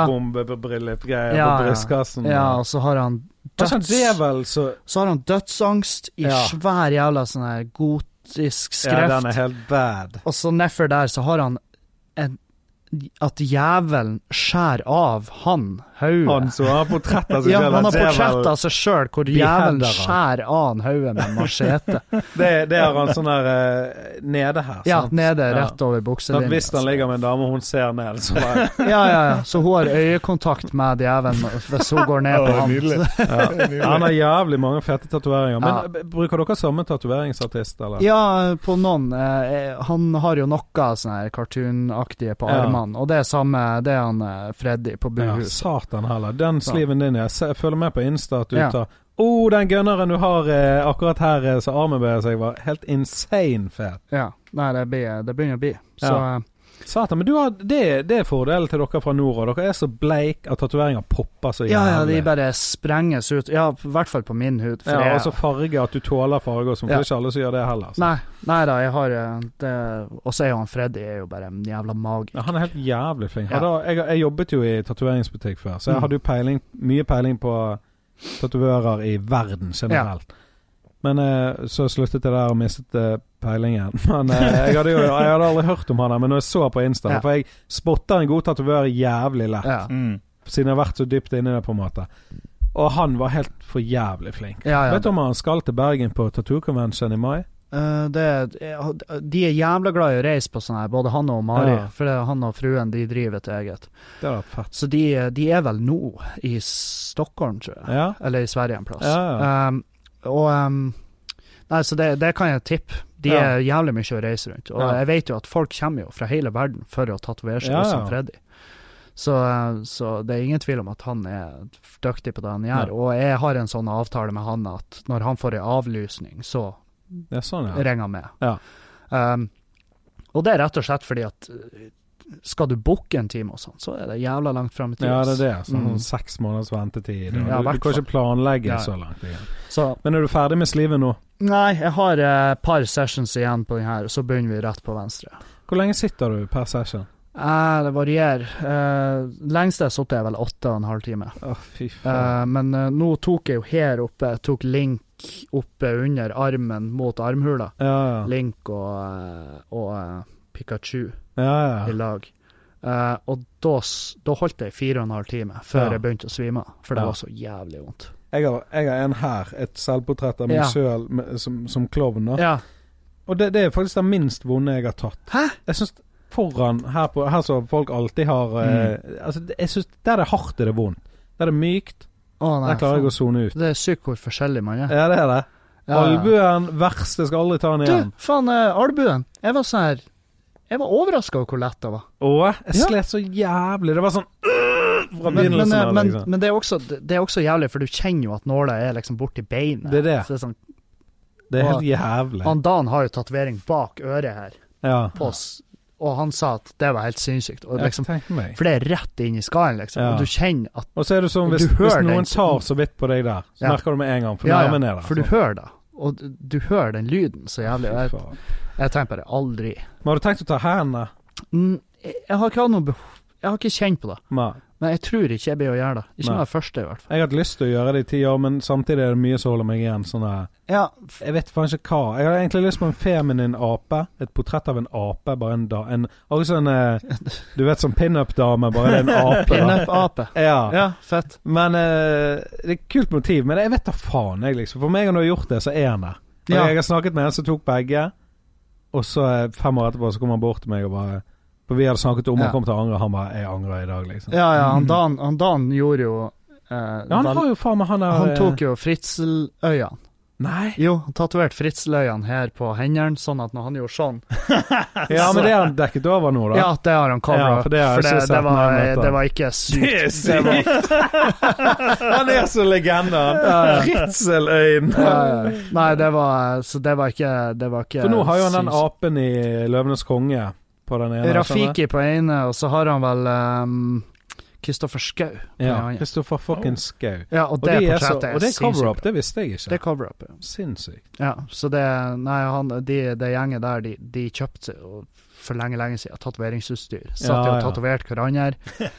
Atombombebryllup-greier
Ja,
på brystkassen.
Ja, og så har han døds...
det vel så
Så har han dødsangst i svær jævla sånn her gotisk
Ja, den er helt bad.
Og så nedfor der så har han en At jævelen skjærer av han.
Han som har portrett av seg [laughs]
Ja,
selv,
han har portrett av seg sjøl hvor
han.
skjærer av han hodet med machete. [laughs]
Det, det har han sånn der eh, nede her.
Ja, nede, rett over bukselinja.
hvis han ligger med en dame og hun ser ned, så bare [laughs]
Ja, ja, ja. Så hun har øyekontakt med djevelen hvis hun går ned på
ham.
han.
ja. Han har jævlig mange fete tatoveringer. Men
Ja.
bruker dere samme tatoveringsartist, eller?
Ja, på noen. Eh, han har jo noe sånn her cartoonaktige på
Ja.
armene, og det er samme Det er han eh, Freddy på
Ja, Satan heller. Den sliven din, jeg, jeg følger med på Insta at du
Ja.
tar Oh, den gunneren du har eh, akkurat her eh, så armen bøyer seg, var helt insane fet.
Ja. Nei, det, blir, det begynner å bli. Så
Ja. Satan, men du har, det, det er fordelen til dere fra nord, og dere er så bleik at tatoveringer popper så jævlig.
ja, ja, de bare sprenges ut. Ja, i hvert fall på min hud.
Ja,
jeg-
og så farge, at du tåler farge og sånn,
Ja.
ikke alle som gjør det heller. Altså.
Nei, nei da, jeg har eh, det Og så er jo han Freddy er jo bare en jævla magiker.
Ja, han er helt jævlig flink.
Ja.
Jeg, jeg jobbet jo i tatoveringsbutikk før, så jeg
Mm.
hadde jo peiling, mye peiling på tatovører i verden generelt. Men eh, så sluttet jeg der og mistet eh, peilingen. Men eh, jeg, hadde jo, jeg hadde aldri hørt om han der, men når jeg så på Insta
Ja.
For jeg spotter en god tatovør jævlig lett,
Ja.
Mm.
siden jeg har vært så dypt inni det, på en måte. Og han var helt for jævlig flink.
Ja, ja.
Vet du om han skal til Bergen på Tattoo Convention i mai?
Uh, det, de er jævla glad i å reise på sånn her, både han og Mari.
Ja.
For det, han og fruen de driver et eget.
Det hadde fett.
Så de, de er vel nå i Stockholm, tror jeg.
Ja.
Eller i Sverige en plass.
Ja, ja.
Um, og um, Nei, så det, det kan jeg tippe. De
Ja.
er jævlig mye å reise rundt. Og
Ja.
jeg vet jo at folk kommer jo fra hele verden for å tatovere seg
Ja,
han Freddy. Så, så det er ingen tvil om at han er dyktig på det han gjør. Og jeg har en sånn avtale med han at når han får en avlysning, så
sånn,
ringer han med.
Ja.
Um, og det er rett og slett fordi at uh, skal du booke en time og sånn, så er det jævla langt fram i tid.
Ja, det er det. Sånn
Mm.
seks måneders ventetid.
Mm. Ja,
du, du kan ikke planlegge
Ja.
så langt. igjen.
Så
Men er du ferdig med slivet nå?
Nei, jeg har et par sessions igjen på den her, og så begynner vi rett på venstre.
Hvor lenge sitter du per session?
Eh, det varierer. Uh, lengst jeg har sittet, er vel åtte og en halv time.
Oh, fy
Eh, men eh, nå tok jeg jo her oppe, jeg tok Link oppe under armen mot armhula.
ja, ja.
Link og, eh, og eh, Pikachu
ja,
i lag. Eh, og da, da holdt jeg fire og en halv time før jeg begynte å svime av, for det var så jævlig vondt.
Jeg har, jeg har en her, et selvportrett av meg
Ja.
sjøl som, som klovn.
Ja.
Og det, det er faktisk den minst vonde jeg har tatt.
Hæ?
Jeg synes foran her, på, her som folk alltid har eh, altså, jeg synes, Der det er hardt, er det vondt. Der det er mykt,
oh, nei,
der klarer jeg å sone ut.
Det er sykt hvor forskjellig man er.
Ja, det er det.
Ja.
Albuen verst, jeg skal aldri ta den
Du,
igjen.
faen, uh, albuen. Jeg var sånn her Jeg var overraska over hvor lett det var.
Å, jeg
Ja.
slet så jævlig. Det var sånn øh, fra
Men, men, men,
liksom.
men det, er også, det er også jævlig, for du kjenner jo at nåla er liksom borti beinet.
Det er det.
Så det er sånn,
Det er helt jævlig.
han Dan har jo tatovering bak øret her,
Ja.
på, og han sa at det var helt sinnssykt. Liksom, for det er rett inn i skallen, liksom.
Ja.
Og du kjenner at
Og så er det sånn, hvis, hvis noen tar så vidt på deg der, så
Ja.
merker du med en gang, for
Ja,
nærmen er der.
for du hører det. Og du, du hører den lyden så jævlig. Jeg, jeg tenker bare aldri
Men har du tenkt å ta hendene?
mm, jeg, jeg har ikke hatt noe behov Jeg har ikke kjent på det.
Nei.
Men jeg tror ikke jeg blir å gjøre det. Ikke med det første, i hvert fall.
Jeg har hatt lyst til å gjøre det i ti år, men samtidig er det mye som holder meg igjen. Sånne,
Ja,
jeg vet faen ikke hva. Jeg har egentlig lyst på en feminin ape. Et portrett av en ape. Bare en da... En, også sånn eh, Du vet sånn pinup-dame, bare en [laughs] ape.
Pinup-ape.
Ja.
Ja, fett.
Men uh, Det er et kult motiv, men jeg vet da faen, jeg, liksom. For meg, når du har gjort det, så er han der.
Ja.
Jeg har snakket med en som tok begge, og så eh, fem år etterpå så kom han bort til meg og bare For vi hadde snakket om
Ja.
han kom til å angre, han bare 'Jeg angrer i dag', liksom.
Ja, ja, han Dan, han Dan gjorde jo eh,
Ja, han
vel-
har jo faen meg han der
Han
eh,
tok jo fritzeløyene.
Nei!
Jo, han tatoverte fritzeløyene her på hendene, sånn at når han gjorde sånn [laughs]
Ja, men det har han dekket over nå, da.
Ja, det har han cover
Ja, for det jeg
det, det, var, det var ikke sykt.
Det er sykt! [laughs] han er så legende, han.
Ja, ja.
Ritzeløyen.
Ja, ja. Nei, det var Så det var ikke Det var ikke
For nå har jo han den apen i 'Løvenes konge' på den ene.
Rafiki på ene, og så har han vel um, Kristoffer Schou.
Ja. Kristoffer fucking Skau.
ja, og
Og,
det
de er så, og det er cover-up, det visste jeg ikke.
Det er cover-up, ja.
Sinnssykt.
ja. Så det Nei, han, de, det gjenget der, de, de kjøpte for lenge, lenge siden tatoveringsutstyr. Satt
Ja,
og tatoverte hverandre. [laughs]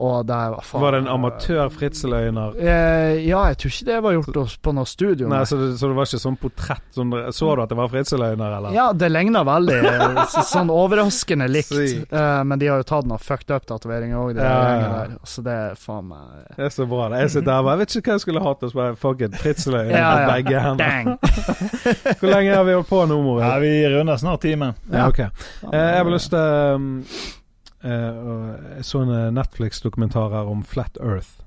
Var faen
Var det en amatør fritzeløyner?
Eh, ja, jeg tror ikke det var gjort på noe studio.
Nei, så det, så det var ikke sånn portrett? Sånn, så du at det var fritzeløyner, eller?
Ja, det ligna veldig. eh, sånn overraskende likt. Eh, men de har jo tatt noe fucked up tatoveringer òg, det
Ja, ja, ja.
Så det er faen meg
Det er så bra. det. Jeg sitter her og bare, jeg vet ikke hva jeg skulle hatt. Og så bare, fuck it, fritzeløyner
Ja, ja.
begge hender. [laughs] Hvor lenge har vi holdt på nå,
Ja, vi runder snart timen.
Ja, Okay. Eh, jeg har lyst til um, eh, Jeg så en eh, Netflix-dokumentar her om Flat Earth.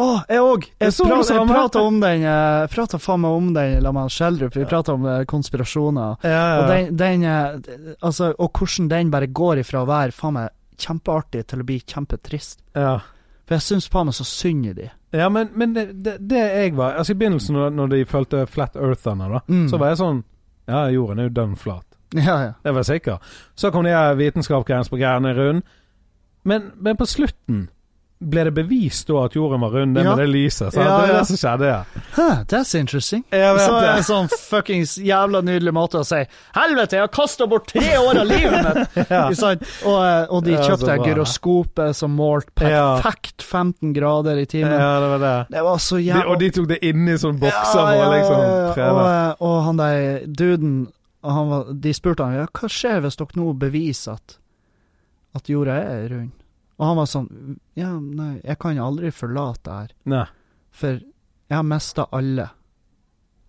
Å, jeg òg! Jeg,
Jeg
jeg prata om den Jeg prata faen meg om den la meg Schjelderup. Vi prata om eh, konspirasjoner.
Ja,
Og den, den eh, Altså, og hvordan den bare går ifra å være faen meg kjempeartig til å bli kjempetrist.
ja.
For jeg syns faen meg så synd i de.
Ja, men, men det, det, det jeg var Altså I begynnelsen, når, de fulgte Flat Eartherne, da,
Mm.
så var jeg sånn Ja, jorden er jo dønn flat.
Ja, ja.
Det var jeg sikker. Så kom de vitenskapsgreiene på greiene rund. Men, men på slutten ble det bevist da at jorden var rund, det
Ja.
med det lyset.
Ja,
Det er det som skjedde. Ja.
Huh, that's interesting.
Jeg vet
Så er det en sånn fuckings jævla nydelig måte å si Helvete, jeg har kasta bort tre år av livet mitt! [laughs]
Ja.
Og, eh, og de kjøpte gyroskopet som målte perfekt 15 grader i timen.
ja, det var det.
Det var så
De, og de tok det inn i sånne bokser
Ja,
for
ja,
å liksom
ja. Og,
prøve.
eh, og han der duden han var, De spurte han ja, hva skjer hvis dere nå beviser at, at jorda er rund. Og han var sånn Ja, nei, jeg kan aldri forlate det her,
Nei.
for jeg har mista alle.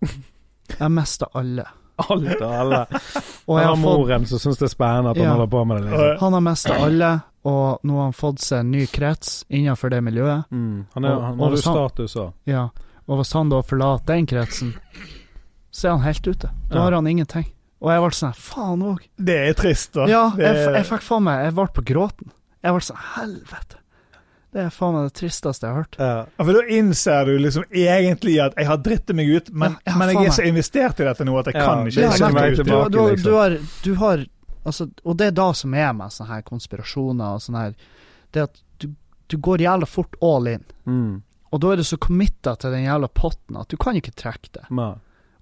Jeg har mista alle.
Alt og alle. [laughs]
Og jeg har
moren som syns det er spennende at han holder på med det. liksom.
Han har mista alle, og nå har han fått seg en ny krets innenfor det miljøet.
Mm. Han, er,
Og-
han har jo status òg.
Ja, og hvis han da forlater den kretsen, så er han helt ute. Da
Ja.
har han ingenting. Og jeg ble sånn Faen òg.
Det er trist, da.
Ja,
det,
jeg, jeg fikk faen meg Jeg ble på gråten. Jeg ble sånn Helvete. Det er faen meg det tristeste jeg har hørt.
Ja.
Ja, for da innser du liksom egentlig at jeg har drittet meg ut, men,
Ja, ja,
men jeg er så investert i dette nå at jeg
Ja,
kan ikke
Ja,
trekke meg ut.
Du,
tilbake,
du,
liksom.
du har, du har altså, Og det er da som er med sånne her konspirasjoner og sånn her, det at du, du går jævla fort all in.
Mm.
Og da er du så committa til den jævla potten at du kan ikke trekke det.
Nei.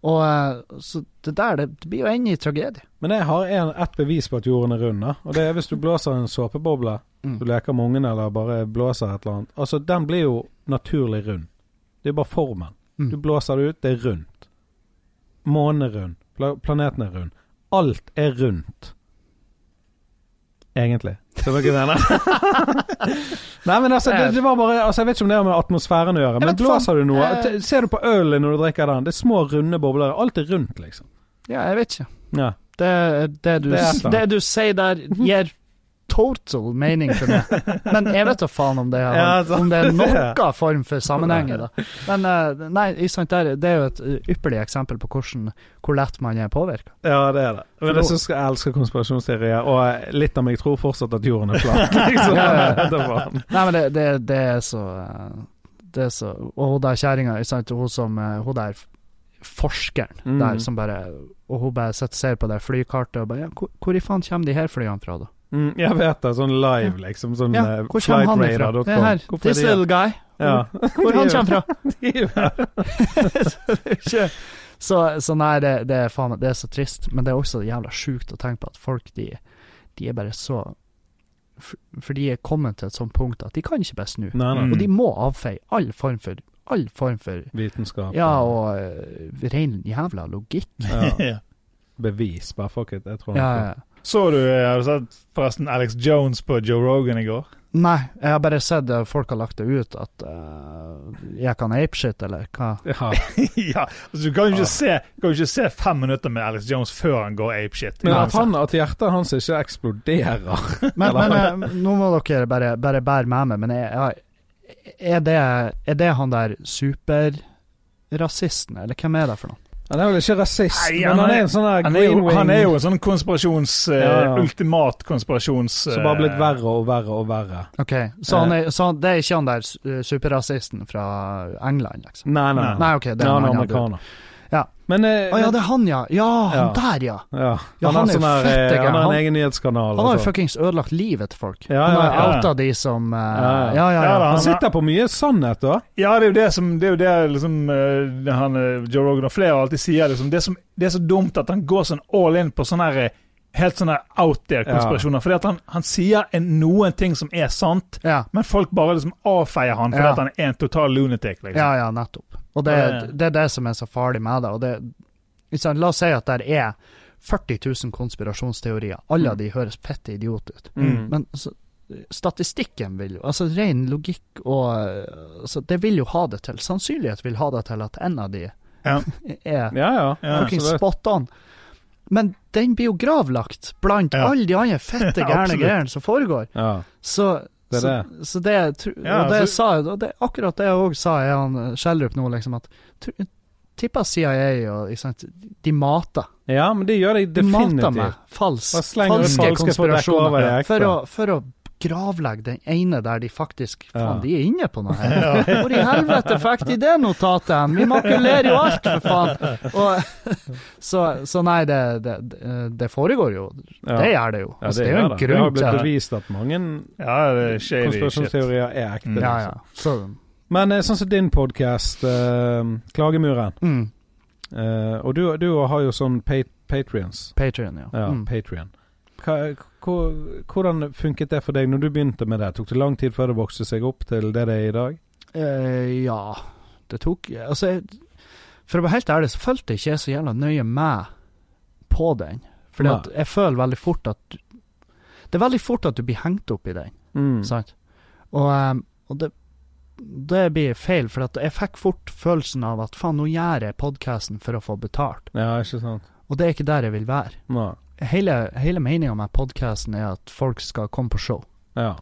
Og eh, så det der, det, det blir jo en i tragedie.
Men jeg har en, ett bevis på at jorden er rund. Og det er hvis du blåser en såpeboble,
Mm.
du leker med ungene eller bare blåser et eller annet. Altså, den blir jo naturlig rund. Det er bare formen.
Mm.
Du blåser det ut, det er rundt. Månen er rund. Planeten er rund. Alt er rundt. Egentlig. Skjønner du hva jeg mener? Nei, men altså, det, det var bare altså, Jeg vet ikke om det har med atmosfæren å gjøre, men blåser du noe
Eh.
Ser du på ølen når du drikker den? Det er små, runde bobler. Alt er rundt, liksom.
Ja, jeg vet ikke.
Ja.
Det, det, du,
Det
det, du sier der, gir total mening for meg. Men jeg vet da faen om det, er,
Ja,
om det er noen [laughs] form for sammenheng i det. Men eh, nei, ikke sant, der, det er jo et uh, ypperlig eksempel på hvordan, hvor lett man er påvirka.
Ja, det er det. Men jeg syns jeg elsker konspirasjonsteorier, og eh, litt av meg tror fortsatt at jorden er flat. [laughs] Liksom.
Ja, ja, ja. Nei, men det, det, det er så eh, Det er så Og hun der kjerringa, hun som eh, Hun der forskeren
Mm.
der som bare Og hun bare sitter og ser på det flykartet og bare ja, hvor, hvor i faen kommer de her flyene fra, da?
Mm, jeg vet det. Sånn live, liksom. Sånn
Ja,
eh,
hvor kommer han ifra? Det er her,
Hvorfor er
this little guy.
Ja. [laughs]
Hvor han kommer fra? [laughs] [laughs] Ikke- så, så nei, det, det, er faen, det er så trist, men det er også jævla sjukt å tenke på at folk, de, de er bare så for, for de er kommet til et sånt punkt at de kan ikke bare snu.
Nei, nei.
Og de må avfeie all form for All form for
Vitenskap.
Ja, og uh, ren jævla logikk.
ja.
Ja.
Bevis. Bare fuck it. Jeg tror
Ja, ja.
Så du, eh, har du sett forresten Alex Jones på Joe Rogan i går?
Nei, jeg har bare sett uh, folk har lagt det ut at uh, jeg kan apeshit, eller hva?
Ja. [laughs]
ja, altså Du kan jo ikke, se, kan ikke se fem minutter med Alex Jones før han går apeshit.
Men at, han, at hjertet hans ikke eksploderer [laughs]
Men, men uh, nå må dere bare, bare bære med meg, men jeg, jeg, er, det, er det han der superrasisten, eller hvem er det for noe?
Han er vel ikke rasist,
Nei,
men
han
han
er-
er en sånn der
han, er jo, han er jo en sånn konspirasjons... eh,
Ja, ja.
Ultimat konspirasjons...
som bare har blitt
eh,
verre og verre og verre.
Ok, så, han er, så det er ikke han der uh, superrasisten fra England, liksom?
Nei, nei.
Nei.
Nei, okay, det er
han er amerikaner.
Ja.
Men, eh,
Å ja, det er han, ja. Ja, han
Ja.
der, ja.
ja.
Ja,
han,
er jo
sånn
fette
eh, Han har en
Han-
egen nyhetskanal.
Han har jo
sånn.
fuckings ødelagt livet til folk.
Ja,
han
ja,
har
ja.
outa de som uh,
Ja,
Ja, ja,
Ja,
ja.
da,
Han
han-
sitter på mye sannhet, da.
Ja, det er jo det som Det er jo det liksom eh, han, eh, Joe Rogan og flere alltid sier. liksom Det, som, det er så dumt at han går sånn all in på sånne her, eh, helt sånne out there-konspirasjoner. Fordi at han, han sier en, noen ting som er sant,
ja.
men folk bare liksom avfeier han fordi
Ja.
at han er en total lunatic. liksom.
Ja, ja, nettopp. Og det,
det-
det er det som er så farlig med det. Og det liksom, La oss si at det er 40 000 konspirasjonsteorier. Alle av de høres fette idiot ut.
Mm.
Men så, statistikken vil jo Altså ren logikk og eh, altså, Det vil jo ha det til. Sannsynlighet vil ha det til at en av de
Ja. [laughs]
er
Ja, ja.
Ja,
spot on. Men den blir jo gravlagt blant
Ja.
alle de andre [laughs] fette gærne greiene som foregår.
ja.
Så
Det er
så,
det.
så det
Ja,
Og det
så-
sa og det, akkurat det jeg òg sa, er han eh, Schjelderup nå, liksom, at tippa tipper CIA og sant, De mater.
ja, men det gjør de
De mater
definitivt.
fals,
Bare slenger ut
falske
falske
konspirasjoner.
det.
For å, for å gravlegge den ene der de faktisk Faen,
Ja.
de er inne på noe her. [laughs] Hvor i helvete fikk de det notatet hen? Vi makulerer jo alt, for faen! Og, [laughs] så, så nei, det, det, det foregår jo. Det gjør det jo.
Ja,
Altså,
det,
er jo en
det. Det har blitt bevist at mange
er
konspirasjonsteorier er ekte.
Mm.
Ja, ja. Så,
Men eh, sånn som din podkast, Klagemuren.
mm,
Uh, og du, du har jo sånn pa Patrions.
Patrion, ja.
Ja,
Mm.
Patreon. Hva, hvordan funket det for deg når du begynte med det? Tok det lang tid før det vokste seg opp til det det er i dag?
Eh, ja, det tok Altså, jeg, for å være helt ærlig, så fulgte jeg ikke så jævla nøye med på den. Fordi at jeg føler veldig fort at du- Det er veldig fort at du blir hengt opp i den,
Mm.
sant? Og, ehm, og det, det blir feil, for jeg fikk fort følelsen av at faen, nå gjør jeg podkasten for å få betalt.
Ja, ikke sant?
Og det er ikke der jeg vil være.
Nei.
Hele, hele meninga med podkasten er at folk skal komme på show.
Ja.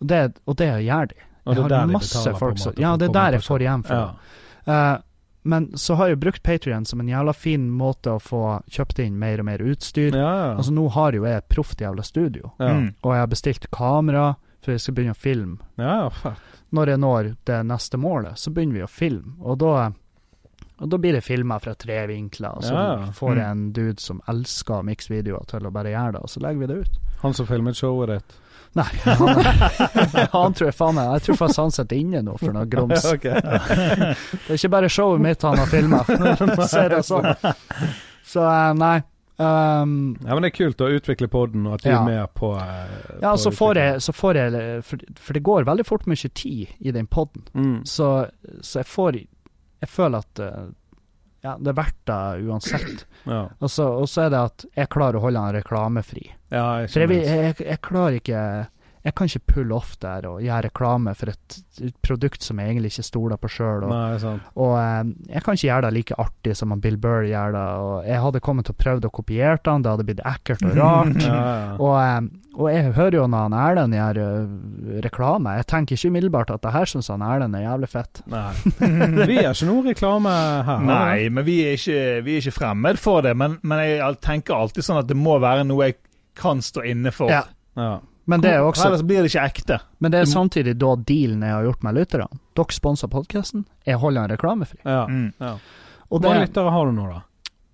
Og det, og det gjør de.
Og det
Jeg
er der
har
de
masse
en
folk som Ja, det er der jeg får igjen for det.
Ja.
Uh, men så har jeg brukt Patrion som en jævla fin måte å få kjøpt inn mer og mer utstyr.
Ja, ja.
Altså Nå har jo jeg et proft jævla studio,
ja.
Mm.
og jeg har bestilt kamera for jeg skal begynne å filme.
ja, ja.
Når jeg når det neste målet, så begynner vi å filme, og da og da blir det filma fra tre vinkler, og så
Ja,
får jeg
Mm.
en dude som elsker miksvideoer, til å bare gjøre det, og så legger vi det ut.
Han som filmet showet ditt.
Nei, [laughs] han, han tror jeg faen meg Jeg tror faktisk han sitter inne nå for noe grums. [laughs]
okay.
Det er ikke bare showet mitt han har filma. [laughs] Ser det sånn. Så eh, nei. Um,
Ja, men det er kult å utvikle podden, og at du
Ja.
er med på uh,
ja,
på
så får jeg, så får jeg for, for det går veldig fort mye tid i den poden,
mm.
så, så jeg får Jeg føler at eh, ja, det er verdt det uansett. [clears throat]
ja.
Og så, er det at jeg klarer å holde han reklamefri.
ja, jeg
For jeg, vil- jeg, jeg klarer ikke Jeg kan ikke pulle off der og gjøre reklame for et, et produkt som jeg egentlig ikke stoler på sjøl. Og,
Nei, sant.
og eh, jeg kan ikke gjøre det like artig som Bill Burr gjør det. Og jeg hadde kommet til å prøve å kopiere han, det hadde blitt ekkelt og rart. [laughs]
Ja, ja.
Og, eh, og jeg hører jo når han Erlend gjør uh, reklame, jeg tenker ikke umiddelbart at det her syns han Erlend er jævlig fett.
Nei. [laughs] Vi gjør ikke noe reklame her.
Nei, men vi er ikke, vi er ikke fremmed for det. Men, men jeg tenker alltid sånn at det må være noe jeg kan stå inne for.
Ja.
Ja.
Men det er også
Ellers blir det ikke ekte.
Men det er samtidig da dealen jeg har gjort med lytterne. Dere sponser podkasten, jeg holder den reklamefri.
Ja.
Mm.
ja.
Og
Hvor mange lyttere har du nå, da?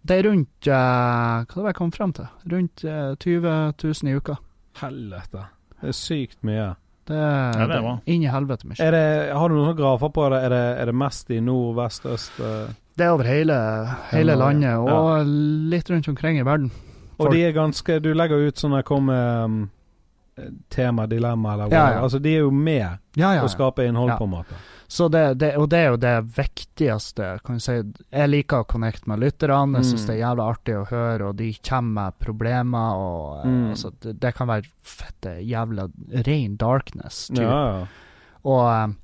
det er rundt uh, Hva var det jeg kom frem til? Rundt uh, 20 000 i uka.
Helvete. Det er sykt mye.
Det,
Ja, det er bra.
Inn i helvete mye.
Er det, har du noen grafer på det? Er det, er det mest i nord, vest, øst? Uh?
Det er over hele, hele
Ja,
landet,
ja.
og litt rundt omkring i verden.
Og de er ganske Du legger ut sånne kom med um, tema, dilemma eller hva.
Ja, ja.
Altså, de er jo med
Ja,
å skape innhold,
Ja.
på en måte.
Så det, det, og det er jo det viktigste. Kan jeg, si. jeg liker å connecte med lytterne. Jeg syns
Mm.
det er jævla artig å høre, og de kommer med problemer. Og, eh,
Mm.
altså, det, det kan være fette jævla ren darkness. typ.
Ja, ja.
Og, eh,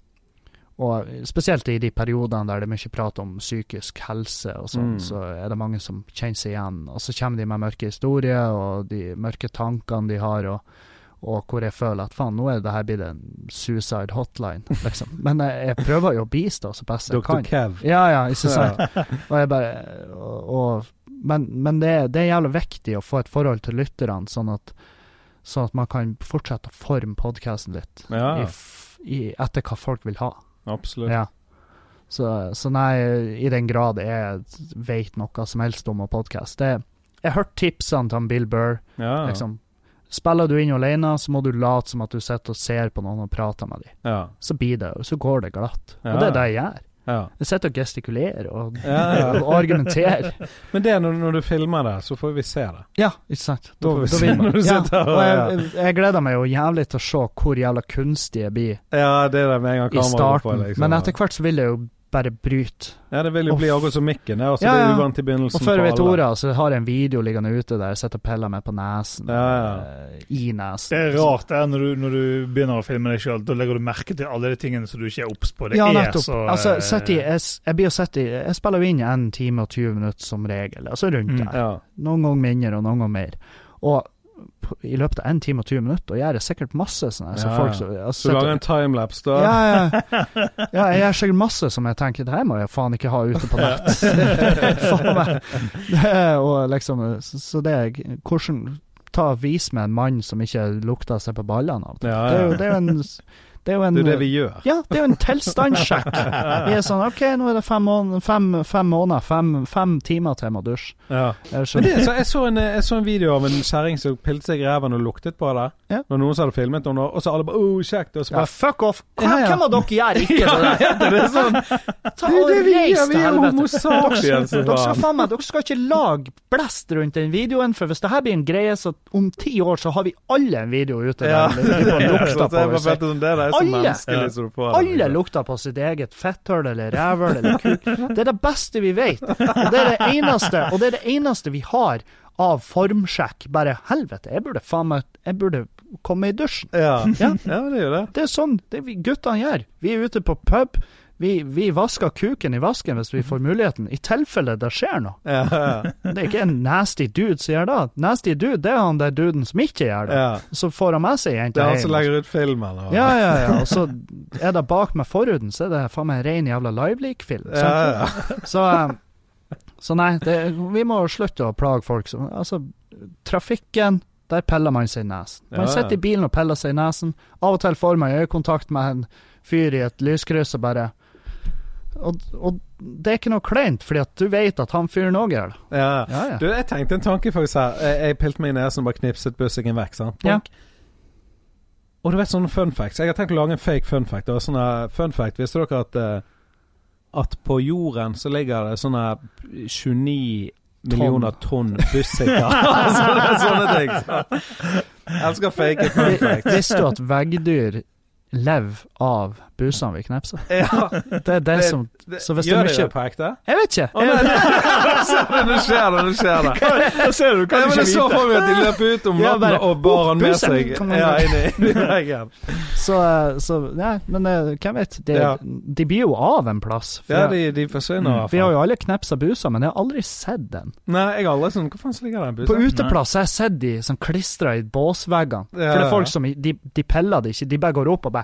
og spesielt i de periodene der det er mye prat om psykisk helse og sånn,
Mm.
så er det mange som kjenner seg igjen. Og så kommer de med mørke historier og de mørke tankene de har, og, og hvor jeg føler at faen, nå er det her blitt en suicide hotline, liksom. Men jeg, jeg prøver jo å bistå så best jeg
Dr.
kan.
Kev.
Ja, ja, ikke sant. Og jeg bare og, og, Men, men det, er- det er jævlig viktig å få et forhold til lytterne, sånn at, sånn at man kan fortsette å forme podkasten litt
Ja,
i, f- i, etter hva folk vil ha.
absolutt.
Ja. Så, så nei, i den grad jeg vet noe som helst om å podkaste Jeg har hørt tipsene til Bill Burr.
Ja,
Liksom, spiller du inn alene, så må du late som at du sitter og ser på noen og prater med dem.
ja.
Så blir det, og så går det glatt. Og det er det jeg gjør.
ja.
Jeg sitter og gestikulerer og,
Ja, [laughs]
og argumenterer.
Men det er når, når du filmer det, så får vi se det.
Ja, ikke sant.
Da
da vil
når du
Ja,
sitter og-
jeg, jeg gleder meg jo jævlig til å se hvor jævla jeg blir
Ja, det er det med en gang
i
starten. på. Liksom.
Men etter hvert så vil jeg jo bare bryter.
Ja, det vil jo
Og
bli akkurat som mikken. Er, altså,
Ja,
det er
ja.
uvant i begynnelsen
Og før jeg vet ordet, så har jeg en video liggende ute der jeg sitter og piller meg på nesen.
Ja, ja.
eh, I nesen.
Det er rart det er når du, når du begynner å filme deg sjøl. Da legger du merke til alle de tingene som du ikke er obs på. Det
ja,
er
nettopp.
så
altså,
eh,
i, jeg, jeg blir jo sett i Jeg spiller jo inn i 1 time og 20 minutter som regel, altså rundt
Mm.
der.
Ja.
Noen ganger mindre og noen ganger mer. Og i løpet av 1 time og 20 minutter, og gjør det sikkert masse sånne så
Ja,
folk som har
du lager en timelapse, da?
Ja, ja. [laughs] ja, jeg gjør sikkert masse som jeg tenker Det her må jeg faen ikke ha ute på nett. [laughs] faen meg. Og liksom, så, det er Hvordan ta Vis med en mann som ikke lukter seg på ballene av.
Ja,
Det er jo, det er jo en det er jo en
Det er det vi gjør.
Ja, det er jo en tilstandssjekk. [laughs] Vi er sånn OK, nå er det fem, måneder, fem, fem måneder, fem, fem timer til jeg må dusje.
Ja.
Jeg
Men det, så jeg, så en, jeg så en video av en kjerring som pilte seg i ræven og luktet på det.
Ja.
Når noen som hadde filmet henne, og så alle bare oh, kjekt'. Og så
Ja,
bare
fuck off! Hva,
Ja, ja.
Hvem av dere gjør ikke
Ja,
det der?
det er sånn
Ta
Det
og
det vi
reis til
Vi er
helvete. Dere skal
faen.
meg, dere skal ikke lage blest rundt den videoen, for hvis det her blir en greie, så om ti år så har vi alle en video ute
Ja. [laughs]
Det, det
det, det,
det, det,
følte sånn, Det
Alle.
menneskelig som du.
Alle
liksom.
lukter på sitt eget fetthull eller rævhull eller kuk. Det er det beste vi vet. Og det er det eneste, og det er det eneste vi har av formsjekk. Bare helvete, jeg burde faen meg Jeg burde komme i dusjen.
Ja.
Ja.
ja, det gjør det.
Det er sånn det vi guttene gjør. Vi er ute på pub. Vi, vi vasker kuken i vasken hvis vi får muligheten, i tilfelle det skjer noe.
Ja, ja.
Det er ikke en nasty dude som gjør det. Nasty dude, det er han der duden som ikke gjør det.
ja.
Så får han med seg jenta hjem.
Det er han som legger ut filmen. Og,
Ja, ja, ja. Og så er det bak med forhuden, så er det faen meg en ren jævla live-leak-film.
ja.
Så, eh, så nei, det, vi må slutte å plage folk. Så, altså, trafikken, der peller man seg i nesen. Man sitter i bilen og peller seg i nesen. Av og til får man øyekontakt med en fyr i et lyskryss og bare og, og det er ikke noe kleint, fordi at du vet at han fyren òg gjør det.
ja.
Ja, ja.
Du, jeg tenkte en tanke faktisk her. Jeg, jeg pilte meg ned som bare knipset bussingen vekk. sant? Og du vet sånne fun facts. Jeg har tenkt å lage en fake fun fact. Og sånne fun fact Visste dere at eh, At på jorden så ligger det sånne 29 millioner tonn [laughs] bussikker? [laughs] sånne, sånne ting. Så. Jeg elsker fake fun facts.
Visste du at veggdyr lever av busene vi knepser? [laughs]
Ja,
Det er det
Det-
som Så hvis
Gjør
de ikke
det på ekte?
Jeg vet ikke.
Oh, nei, nei. Nå [laughs] skjer det, nå skjer det.
Da ser du,
Ja,
kan
men
du
jeg
ikke
så
får
for meg at de løper ut om
Ja,
natten og bar han med seg ja, inn i veggen.
Så, eh, så ja, men eh, hvem vet? De,
Ja.
De blir jo av en plass.
Ja, de, de forsvinner Mm,
vi har jo alle knepsa busa, men jeg har aldri sett den.
Nei, jeg har aldri sånn Hvor faen ligger den
På uteplass har jeg sett de som klistra i båsveggene.
Ja,
For det er
ja.
folk som de, de peller det ikke, de bare går opp og bare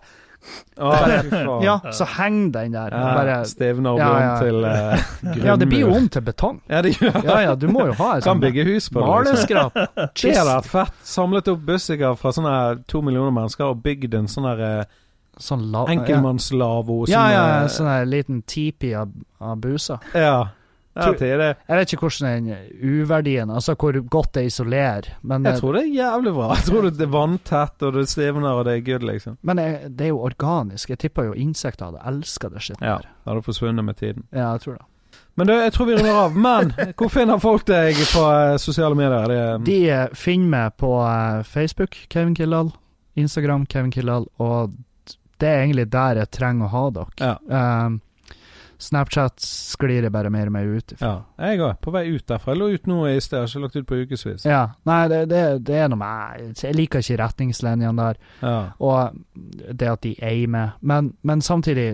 Å, oh.
Ja, så henger den der. Bare,
Stivner og
Ja, ja.
til uh, grunnmur. [laughs]
ja, det blir jo om til betong.
Ja, det gjør
Ja ja, du må jo ha et sånt.
Liksom.
maleskrap. [laughs]
Vært fett. Samlet opp bussiker fra sånne to millioner mennesker og bygd en sånn der eh,
Sånn la,
enkeltmannslavo som
Ja, ja,
eh,
sånn liten tipi av, av buser.
ja. Ja.
Jeg vet ikke hvordan den uverdien Altså hvor godt det isolerer, men,
Jeg tror det er jævlig bra. Jeg tror det er vanntett, og det stivner, og det er good, liksom.
men det er jo organisk. Jeg tipper jo insekter hadde elska det skittet
Ja,
der.
det hadde forsvunnet med tiden.
Ja, jeg tror det.
Men du, jeg tror vi runder av. Men hvor finner folk deg på eh, sosiale medier? Det,
De eh, finner meg på eh, Facebook, Kevin Kildahl, Instagram, Kevin Kildahl, og det er egentlig der jeg trenger å ha dere.
ja.
Um, Snapchat sklir jeg bare mer og mer ut ifra.
ja. Jeg òg. På vei ut derfra. Jeg lå ut nå i sted, har ikke lagt ut på ukevis.
Ja. Nei, det, det, det er noe med Jeg liker ikke retningslinjene der,
Ja.
og det at de eier med. Men, men samtidig,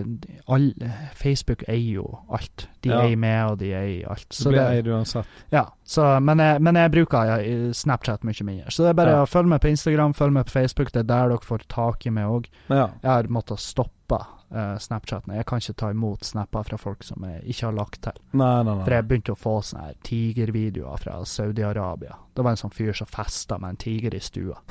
all, Facebook eier jo alt. De
Ja.
eier med, og de eier alt.
Så
Så
blir
det,
jeg uansett.
ja, så, men, jeg, men jeg bruker Snapchat mye mindre. Så det er bare
Ja.
å følge med på Instagram, følge med på Facebook. Det er der dere får tak i meg òg.
Ja.
Jeg har måttet stoppe eh, Snapchaten. Jeg kan ikke ta imot snapper fra folk som jeg ikke har lagt til.
Nei, nei, nei.
For jeg begynte å få sånne her tigervideoer fra Saudi-Arabia. Det var en sånn fyr som festa med en tiger i stua. [laughs]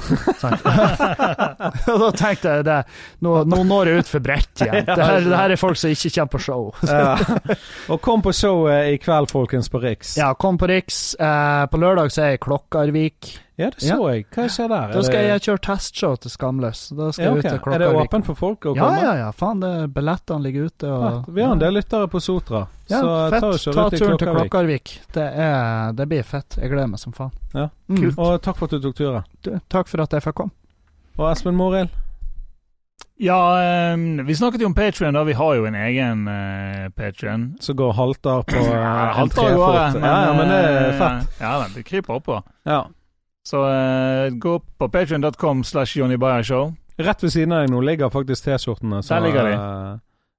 [laughs] Og da tenkte jeg det, nå, nå når jeg ut for bredt igjen. [laughs] Det her, det her er folk som ikke kommer på show.
Ja. Og kom på showet i kveld, folkens, på Riks.
Ja, kom på Riks. Eh, på lørdag så er jeg i Klokkarvik.
Ja, det så jeg. Hva skjer der?
Da skal jeg kjøre testshow til Skamløs. Da skal
ja,
jeg ut til
Er det åpent for folk å komme?
ja, ja. ja. Faen, det, billettene ligger ute.
Ja, vi har en del lyttere på Sotra,
Ja,
så
fett.
ta
Ta turen til
Klokkarvik.
Det, er, det blir fett. Jeg gleder meg som faen.
Ja.
Mm.
Og takk for at du tok turen.
Du, takk for at jeg fikk komme.
Og Espen Morild?
Ja, eh, vi snakket jo om Patrion, da. Vi har jo en egen uh, Patrion.
som går halter på
ja, halter en
trefot. Ja, ja, men det er
eh,
fett.
Ja, men det kryper oppå.
Ja.
Så uh, gå på patrion.com slash Jonny Bayer Show.
Rett ved siden av deg nå ligger faktisk T-skjortene
Der ligger de.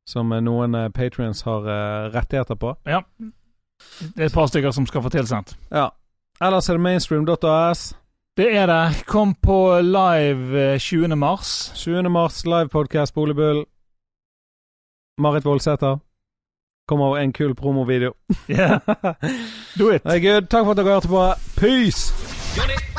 Eh, som noen uh, patrions har eh, rettigheter på.
Ja. Det er et par stykker som skal få tilsendt.
Ja. Ellers er det mainstream.as.
Det er det. Kom på live eh, 20. mars.
20. mars, livepodkast Boligbull. Marit Voldsæter. Kommer en kul promovideo.
Yeah. [laughs] Do it.
Det er good. Takk for at dere hørte på. Peace!
Johnny